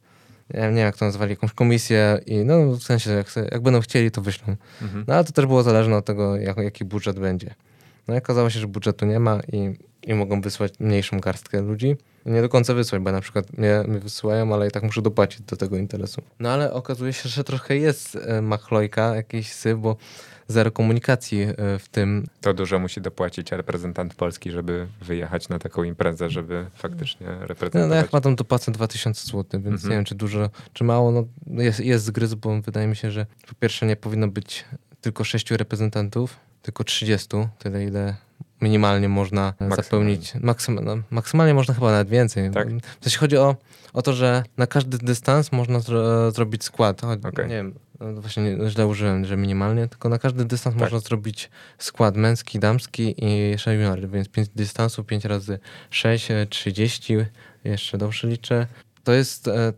nie wiem, jak to nazwali, jakąś komisję i no w sensie, jak, jak będą chcieli, to wyślą. Mhm. No ale to też było zależne od tego, jak, jaki budżet będzie. No i okazało się, że budżetu nie ma i, i mogą wysłać mniejszą garstkę ludzi. Nie do końca wysłać, bo na przykład mnie, mnie wysyłają, ale i tak muszę dopłacić do tego interesu. No ale okazuje się, że trochę jest e, machlojka, jakiś syf, bo zero komunikacji e, w tym. To dużo musi dopłacić reprezentant Polski, żeby wyjechać na taką imprezę, żeby faktycznie reprezentować. No, no jak ma tam dopłacę 2000 zł, więc mhm. nie wiem, czy dużo, czy mało. No, jest, jest zgryz, bo wydaje mi się, że po pierwsze nie powinno być tylko sześciu reprezentantów, tylko 30, tyle ile minimalnie można Maksymalnie. zapełnić. Maksym, no, maksymalnie można chyba nawet więcej. Tak? W sensie chodzi o, o to, że na każdy dystans można zro, zrobić skład. O, Okej. Nie wiem, no właśnie nie- źle użyłem, że minimalnie, tylko na każdy dystans Tak. można zrobić skład męski, damski i juniory, więc 5 dystansów, 5 razy 6, e, 30, jeszcze dobrze liczę. To jest e,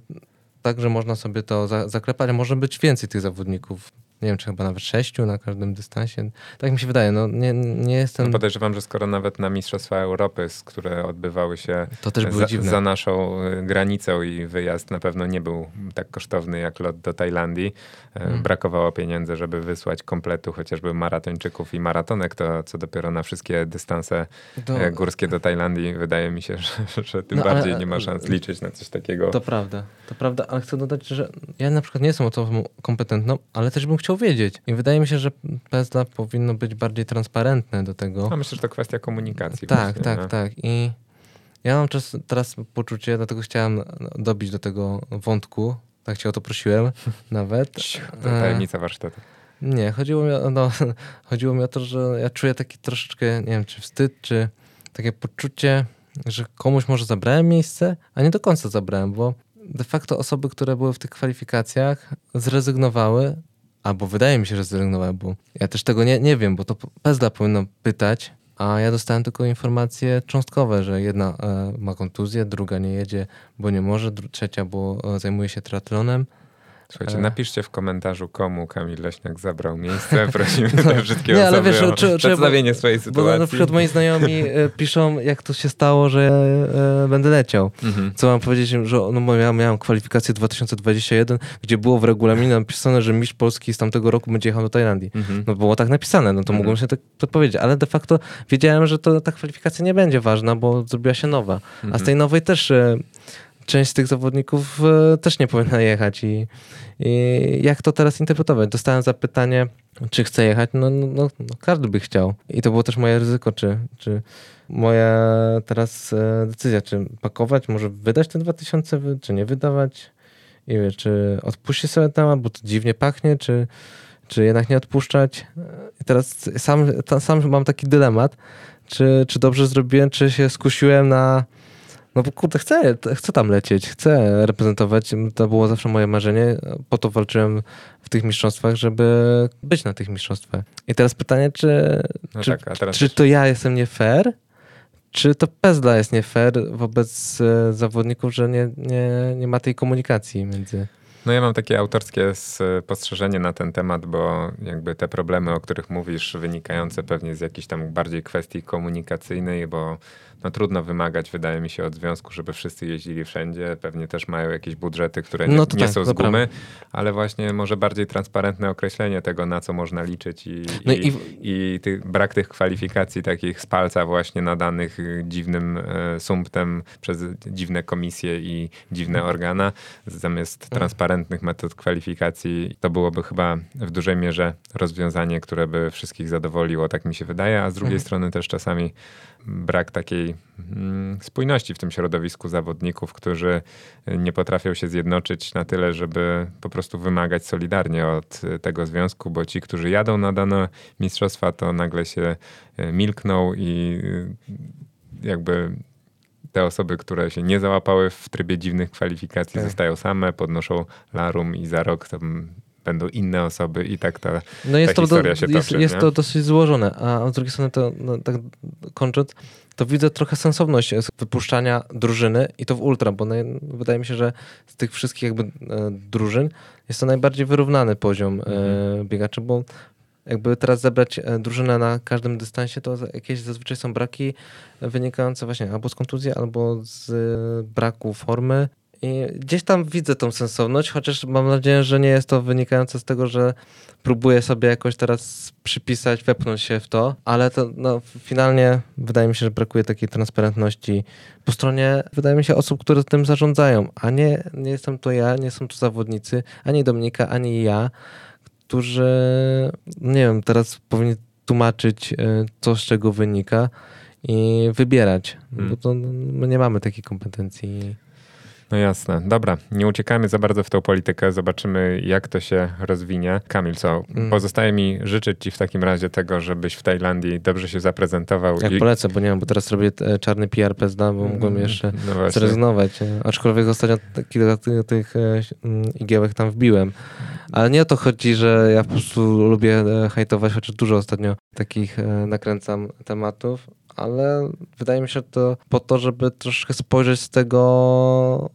tak, że można sobie to za, zaklepać, może być więcej tych zawodników. Nie wiem, czy chyba nawet sześciu na każdym dystansie. Tak mi się wydaje, no nie, nie jestem... No podejrzewam, że skoro nawet na Mistrzostwa Europy, które odbywały się za, za naszą y, granicą i wyjazd na pewno nie był tak kosztowny jak lot do Tajlandii. E, Mm. Brakowało pieniędzy, żeby wysłać kompletu chociażby maratończyków i maratonek, to co dopiero na wszystkie dystanse To- e, górskie do Tajlandii wydaje mi się, *laughs* że, że tym No, ale- bardziej nie ma szans liczyć na coś takiego. To prawda, to prawda, ale chcę dodać, że ja na przykład nie jestem osobą kompetentną, ale też bym chciał wiedzieć. I wydaje mi się, że PESDA powinno być bardziej transparentne do tego. No, myślę, że to kwestia komunikacji. Tak, właśnie, tak, no. tak. I ja mam czas, teraz poczucie, dlatego chciałem dobić do tego wątku. Tak cię o to prosiłem *laughs* nawet. To E, tajemnica warsztatu. Nie, chodziło mi, o, no, *laughs* chodziło mi o to, że ja czuję taki troszeczkę, nie wiem, czy wstyd, czy takie poczucie, że komuś może zabrałem miejsce, a nie do końca zabrałem, bo de facto osoby, które były w tych kwalifikacjach, zrezygnowały, albo wydaje mi się, że zrezygnowały, bo ja też tego nie, nie wiem, bo to PESDA powinno pytać, a ja dostałem tylko informacje cząstkowe, że jedna e, ma kontuzję, druga nie jedzie, bo nie może, trzecia, bo e, zajmuje się triatlonem. Słuchajcie, E. napiszcie w komentarzu, komu Kamil Leśniak zabrał miejsce. *laughs* Prosimy te wszystkie Nie, ale wiesz, o czy- czy- przedstawienie swojej Bo sytuacji. na przykład moi znajomi e, *laughs* piszą, jak to się stało, że e, będę leciał. Mhm. Co mam powiedzieć, że no, bo ja miałem kwalifikację 2021, gdzie było w regulaminie napisane, że mistrz Polski z tamtego roku będzie jechał do Tajlandii. Mhm. No było tak napisane, no to Mhm. mogłem się tak to powiedzieć, ale de facto wiedziałem, że to, ta kwalifikacja nie będzie ważna, bo zrobiła się nowa. A Mhm. z tej nowej też e, część z tych zawodników e, też nie powinna jechać i, i jak to teraz interpretować? Dostałem zapytanie, czy chcę jechać, no, no, no, no każdy by chciał. I to było też moje ryzyko, czy, czy moja teraz e, decyzja, czy pakować, może wydać te 2000, wy- czy nie wydawać. I wiesz, czy odpuścić sobie temat, bo to dziwnie pachnie, czy, czy jednak nie odpuszczać. I teraz sam, sam mam taki dylemat, czy, czy dobrze zrobiłem, czy się skusiłem na... No bo kurde, chcę, chcę tam lecieć, chcę reprezentować. To było zawsze moje marzenie. Po to walczyłem w tych mistrzostwach, żeby być na tych mistrzostwach. I teraz pytanie, czy, No czy, tak, czy to ja jestem nie fair, czy to Pezda jest nie fair wobec e, zawodników, że nie, nie, nie ma tej komunikacji między... No ja mam takie autorskie spostrzeżenie na ten temat, bo jakby te problemy, o których mówisz, wynikające pewnie z jakiejś tam bardziej kwestii komunikacyjnej, bo no trudno wymagać, wydaje mi się, od związku, żeby wszyscy jeździli wszędzie. Pewnie też mają jakieś budżety, które nie, No nie tak, są z gumy, ale właśnie może bardziej transparentne określenie tego, na co można liczyć i, No i, i- i ty, brak tych kwalifikacji takich z palca właśnie nadanych y, dziwnym e, sumptem przez dziwne komisje i dziwne organa, zamiast transparentnych metod kwalifikacji, to byłoby chyba w dużej mierze rozwiązanie, które by wszystkich zadowoliło, tak mi się wydaje, a z drugiej Mhm. strony też czasami brak takiej mm, spójności w tym środowisku zawodników, którzy nie potrafią się zjednoczyć na tyle, żeby po prostu wymagać solidarnie od y, tego związku, bo ci, którzy jadą na dane mistrzostwa, to nagle się y, milkną i y, jakby te osoby, które się nie załapały w trybie dziwnych kwalifikacji, Tak. zostają same, podnoszą larum i za rok tam będą inne osoby i tak ta, No jest, ta to, historia się jest, toczy. jest nie? to dosyć złożone, a z drugiej strony to no, tak kończąc, to widzę trochę sensowność wypuszczania drużyny i to w ultra, bo naj, wydaje mi się, że z tych wszystkich jakby e, drużyn jest to najbardziej wyrównany poziom e, Mhm. biegaczy, bo jakby teraz zebrać e, drużynę na każdym dystansie, to jakieś zazwyczaj są braki wynikające właśnie albo z kontuzji, albo z e, braku formy. I gdzieś tam widzę tą sensowność, chociaż mam nadzieję, że nie jest to wynikające z tego, że próbuję sobie jakoś teraz przypisać, wepchnąć się w to, ale to no, finalnie wydaje mi się, że brakuje takiej transparentności po stronie, wydaje mi się, osób, które tym zarządzają, a nie, nie jestem to ja, nie są to zawodnicy, ani Dominika, ani ja, którzy, nie wiem, teraz powinni tłumaczyć, e, co z czego wynika i wybierać, Hmm. bo to no, my nie mamy takiej kompetencji. No jasne. Dobra, nie uciekajmy za bardzo w tą politykę, zobaczymy jak to się rozwinie. Kamil, co? Mm. Pozostaje mi życzyć ci w takim razie tego, żebyś w Tajlandii dobrze się zaprezentował. Jak i... polecę, bo nie wiem, bo teraz robię e, czarny PR PSDA, bo mogłem mm, jeszcze no zrezygnować. Aczkolwiek ostatnio kilka tych, tych e, mm, igiełek tam wbiłem. Ale nie o to chodzi, że ja po prostu lubię e, hejtować, chociaż dużo ostatnio takich nakręcam tematów, ale wydaje mi się to po to, żeby troszkę spojrzeć z tego,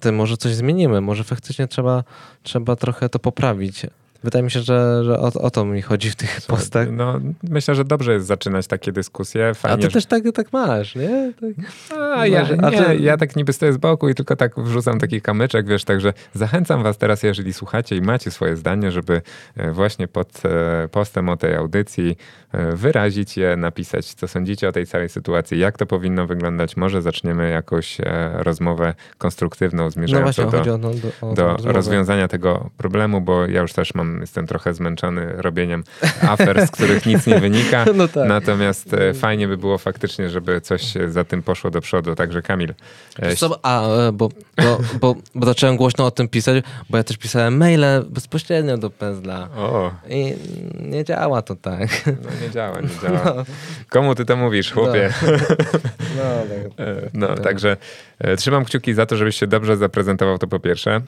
ty, może coś zmienimy, może faktycznie trzeba, trzeba trochę to poprawić. Wydaje mi się, że, że o, o, to mi chodzi w tych postach. No, myślę, że dobrze jest zaczynać takie dyskusje. Fajnie, a ty że... też tak, tak masz, nie? Tak. A, ja, nie, ja tak niby stoję z boku i tylko tak wrzucam taki kamyczek, wiesz, także zachęcam was teraz, jeżeli słuchacie i macie swoje zdanie, żeby e, właśnie pod e, postem o tej audycji wyrazić je, napisać, co sądzicie o tej całej sytuacji, jak to powinno wyglądać. Może zaczniemy jakąś rozmowę konstruktywną, zmierzającą no właśnie, do, o, do, do rozwiązania tego problemu, bo ja już też mam jestem trochę zmęczony robieniem afer, z których nic nie wynika. *laughs* No tak. Natomiast e, fajnie by było faktycznie, żeby coś za tym poszło do przodu. Także Kamil. E, co, a, e, bo, bo, bo, bo, zacząłem głośno o tym pisać, bo ja też pisałem maile bezpośrednio do Pezla. O. I nie działa to tak. No nie działa, nie *laughs* działa. No. Komu ty to mówisz, chłopie? No, *laughs* no, tak. no także trzymam kciuki za to, żebyś się dobrze zaprezentował, to po pierwsze.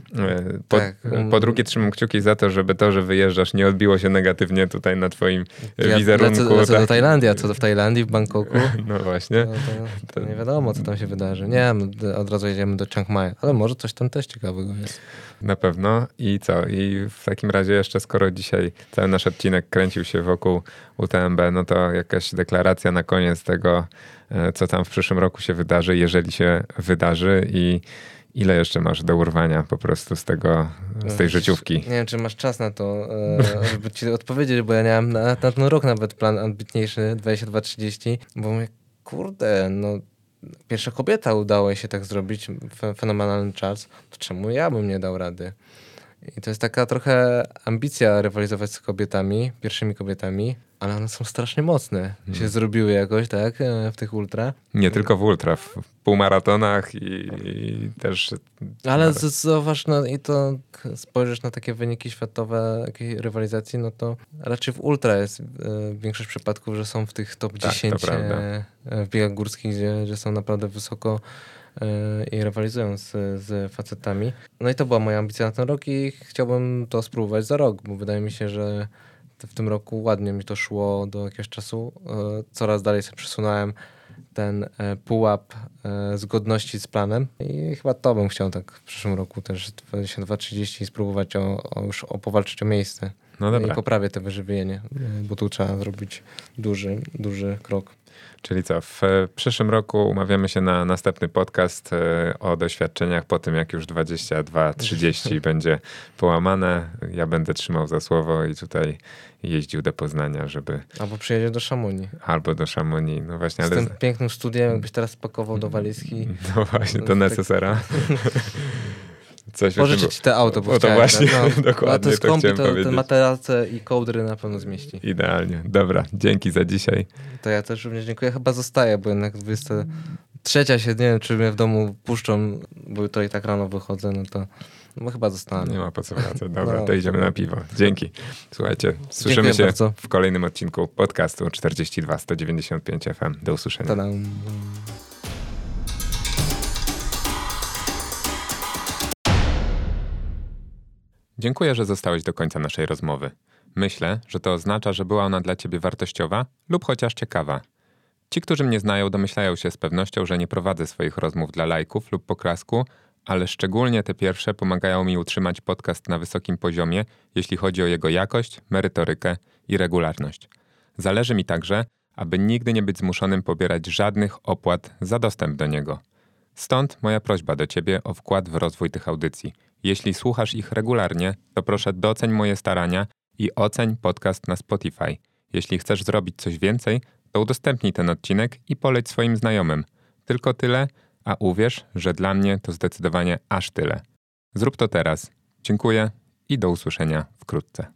Po, tak. po drugie trzymam kciuki za to, żeby to, że wyjeżdżasz, nie odbiło się negatywnie tutaj na twoim e, ja wizerunku. Lecę, lecę tak? do Tajlandii, a co w Tajlandii, w Bangkoku? *laughs* No właśnie. No to, to, nie wiadomo, co tam się wydarzy. Nie od razu jedziemy do Chiang Mai, ale może coś tam też ciekawego jest. Na pewno. I co? I w takim razie jeszcze, skoro dzisiaj cały nasz odcinek kręcił się wokół UTMB, no to jakaś deklaracja na koniec tego, e, co tam w przyszłym roku się wydarzy, jeżeli się wydarzy i Ile jeszcze masz do urwania po prostu z tego, z tej życiówki? Nie wiem, czy masz czas na to, e, żeby ci odpowiedzieć, bo ja miałem na, na ten rok nawet plan ambitniejszy, 22-30, bo mówię, kurde, no pierwsza kobieta udało się tak zrobić, fenomenalny czas, to czemu ja bym nie dał rady? I to jest taka trochę ambicja rywalizować z kobietami, pierwszymi kobietami, ale one są strasznie mocne. Hmm. Się zrobiły jakoś, tak, e, w tych ultra. Nie tylko w ultra, w półmaratonach i, i też... Ale zauważ, no i to spojrzysz na takie wyniki światowe jakiej rywalizacji, no to raczej w ultra jest e, większość przypadków, że są w tych top tak, 10 e, w biegach górskich, gdzie, gdzie są naprawdę wysoko i rywalizują z, z facetami. No i to była moja ambicja na ten rok i chciałbym to spróbować za rok, bo wydaje mi się, że w tym roku ładnie mi to szło do jakiegoś czasu. E, coraz dalej sobie przesunąłem ten e, pułap e, zgodności z planem i chyba to bym chciał tak w przyszłym roku też 22-30 spróbować o, o już o powalczyć o miejsce. No dobra. I poprawię te wyżywienie, bo tu trzeba zrobić duży, duży krok. Czyli co, w przyszłym roku umawiamy się na następny podcast e, o doświadczeniach po tym, jak już 22-30 *laughs* będzie połamane. Ja będę trzymał za słowo i tutaj jeździł do Poznania, żeby... Albo przyjedzie do Szamoni. Albo do Szamoni, no właśnie. Z ale... tym pięknym studiem, jakbyś teraz spakował do walizki. *laughs* No właśnie, to *laughs* necesera. Coś Pożyczę ci te auto, bo o, to właśnie, no, *laughs* dokładnie to, jest to to te materace i kołdry na pewno zmieści. Idealnie. Dobra, dzięki za dzisiaj. To ja też również dziękuję. Chyba zostaję, bo jednak 23 się, nie wiem, czy mnie w domu puszczą, bo jutro i tak rano wychodzę, no to no chyba zostanę. Nie ma po co wracać. *laughs* Dobra, no, to idziemy na piwo. Dzięki. Słuchajcie, słyszymy się bardzo. w kolejnym odcinku podcastu 42 195 FM. Do usłyszenia. Ta-dam. Dziękuję, że zostałeś do końca naszej rozmowy. Myślę, że to oznacza, że była ona dla ciebie wartościowa lub chociaż ciekawa. Ci, którzy mnie znają, domyślają się z pewnością, że nie prowadzę swoich rozmów dla lajków lub poklasku, ale szczególnie te pierwsze pomagają mi utrzymać podcast na wysokim poziomie, jeśli chodzi o jego jakość, merytorykę i regularność. Zależy mi także, aby nigdy nie być zmuszonym pobierać żadnych opłat za dostęp do niego. Stąd moja prośba do Ciebie o wkład w rozwój tych audycji – jeśli słuchasz ich regularnie, to proszę doceń moje starania i oceń podcast na Spotify. Jeśli chcesz zrobić coś więcej, to udostępnij ten odcinek i poleć swoim znajomym. Tylko tyle, a uwierz, że dla mnie to zdecydowanie aż tyle. Zrób to teraz. Dziękuję i do usłyszenia wkrótce.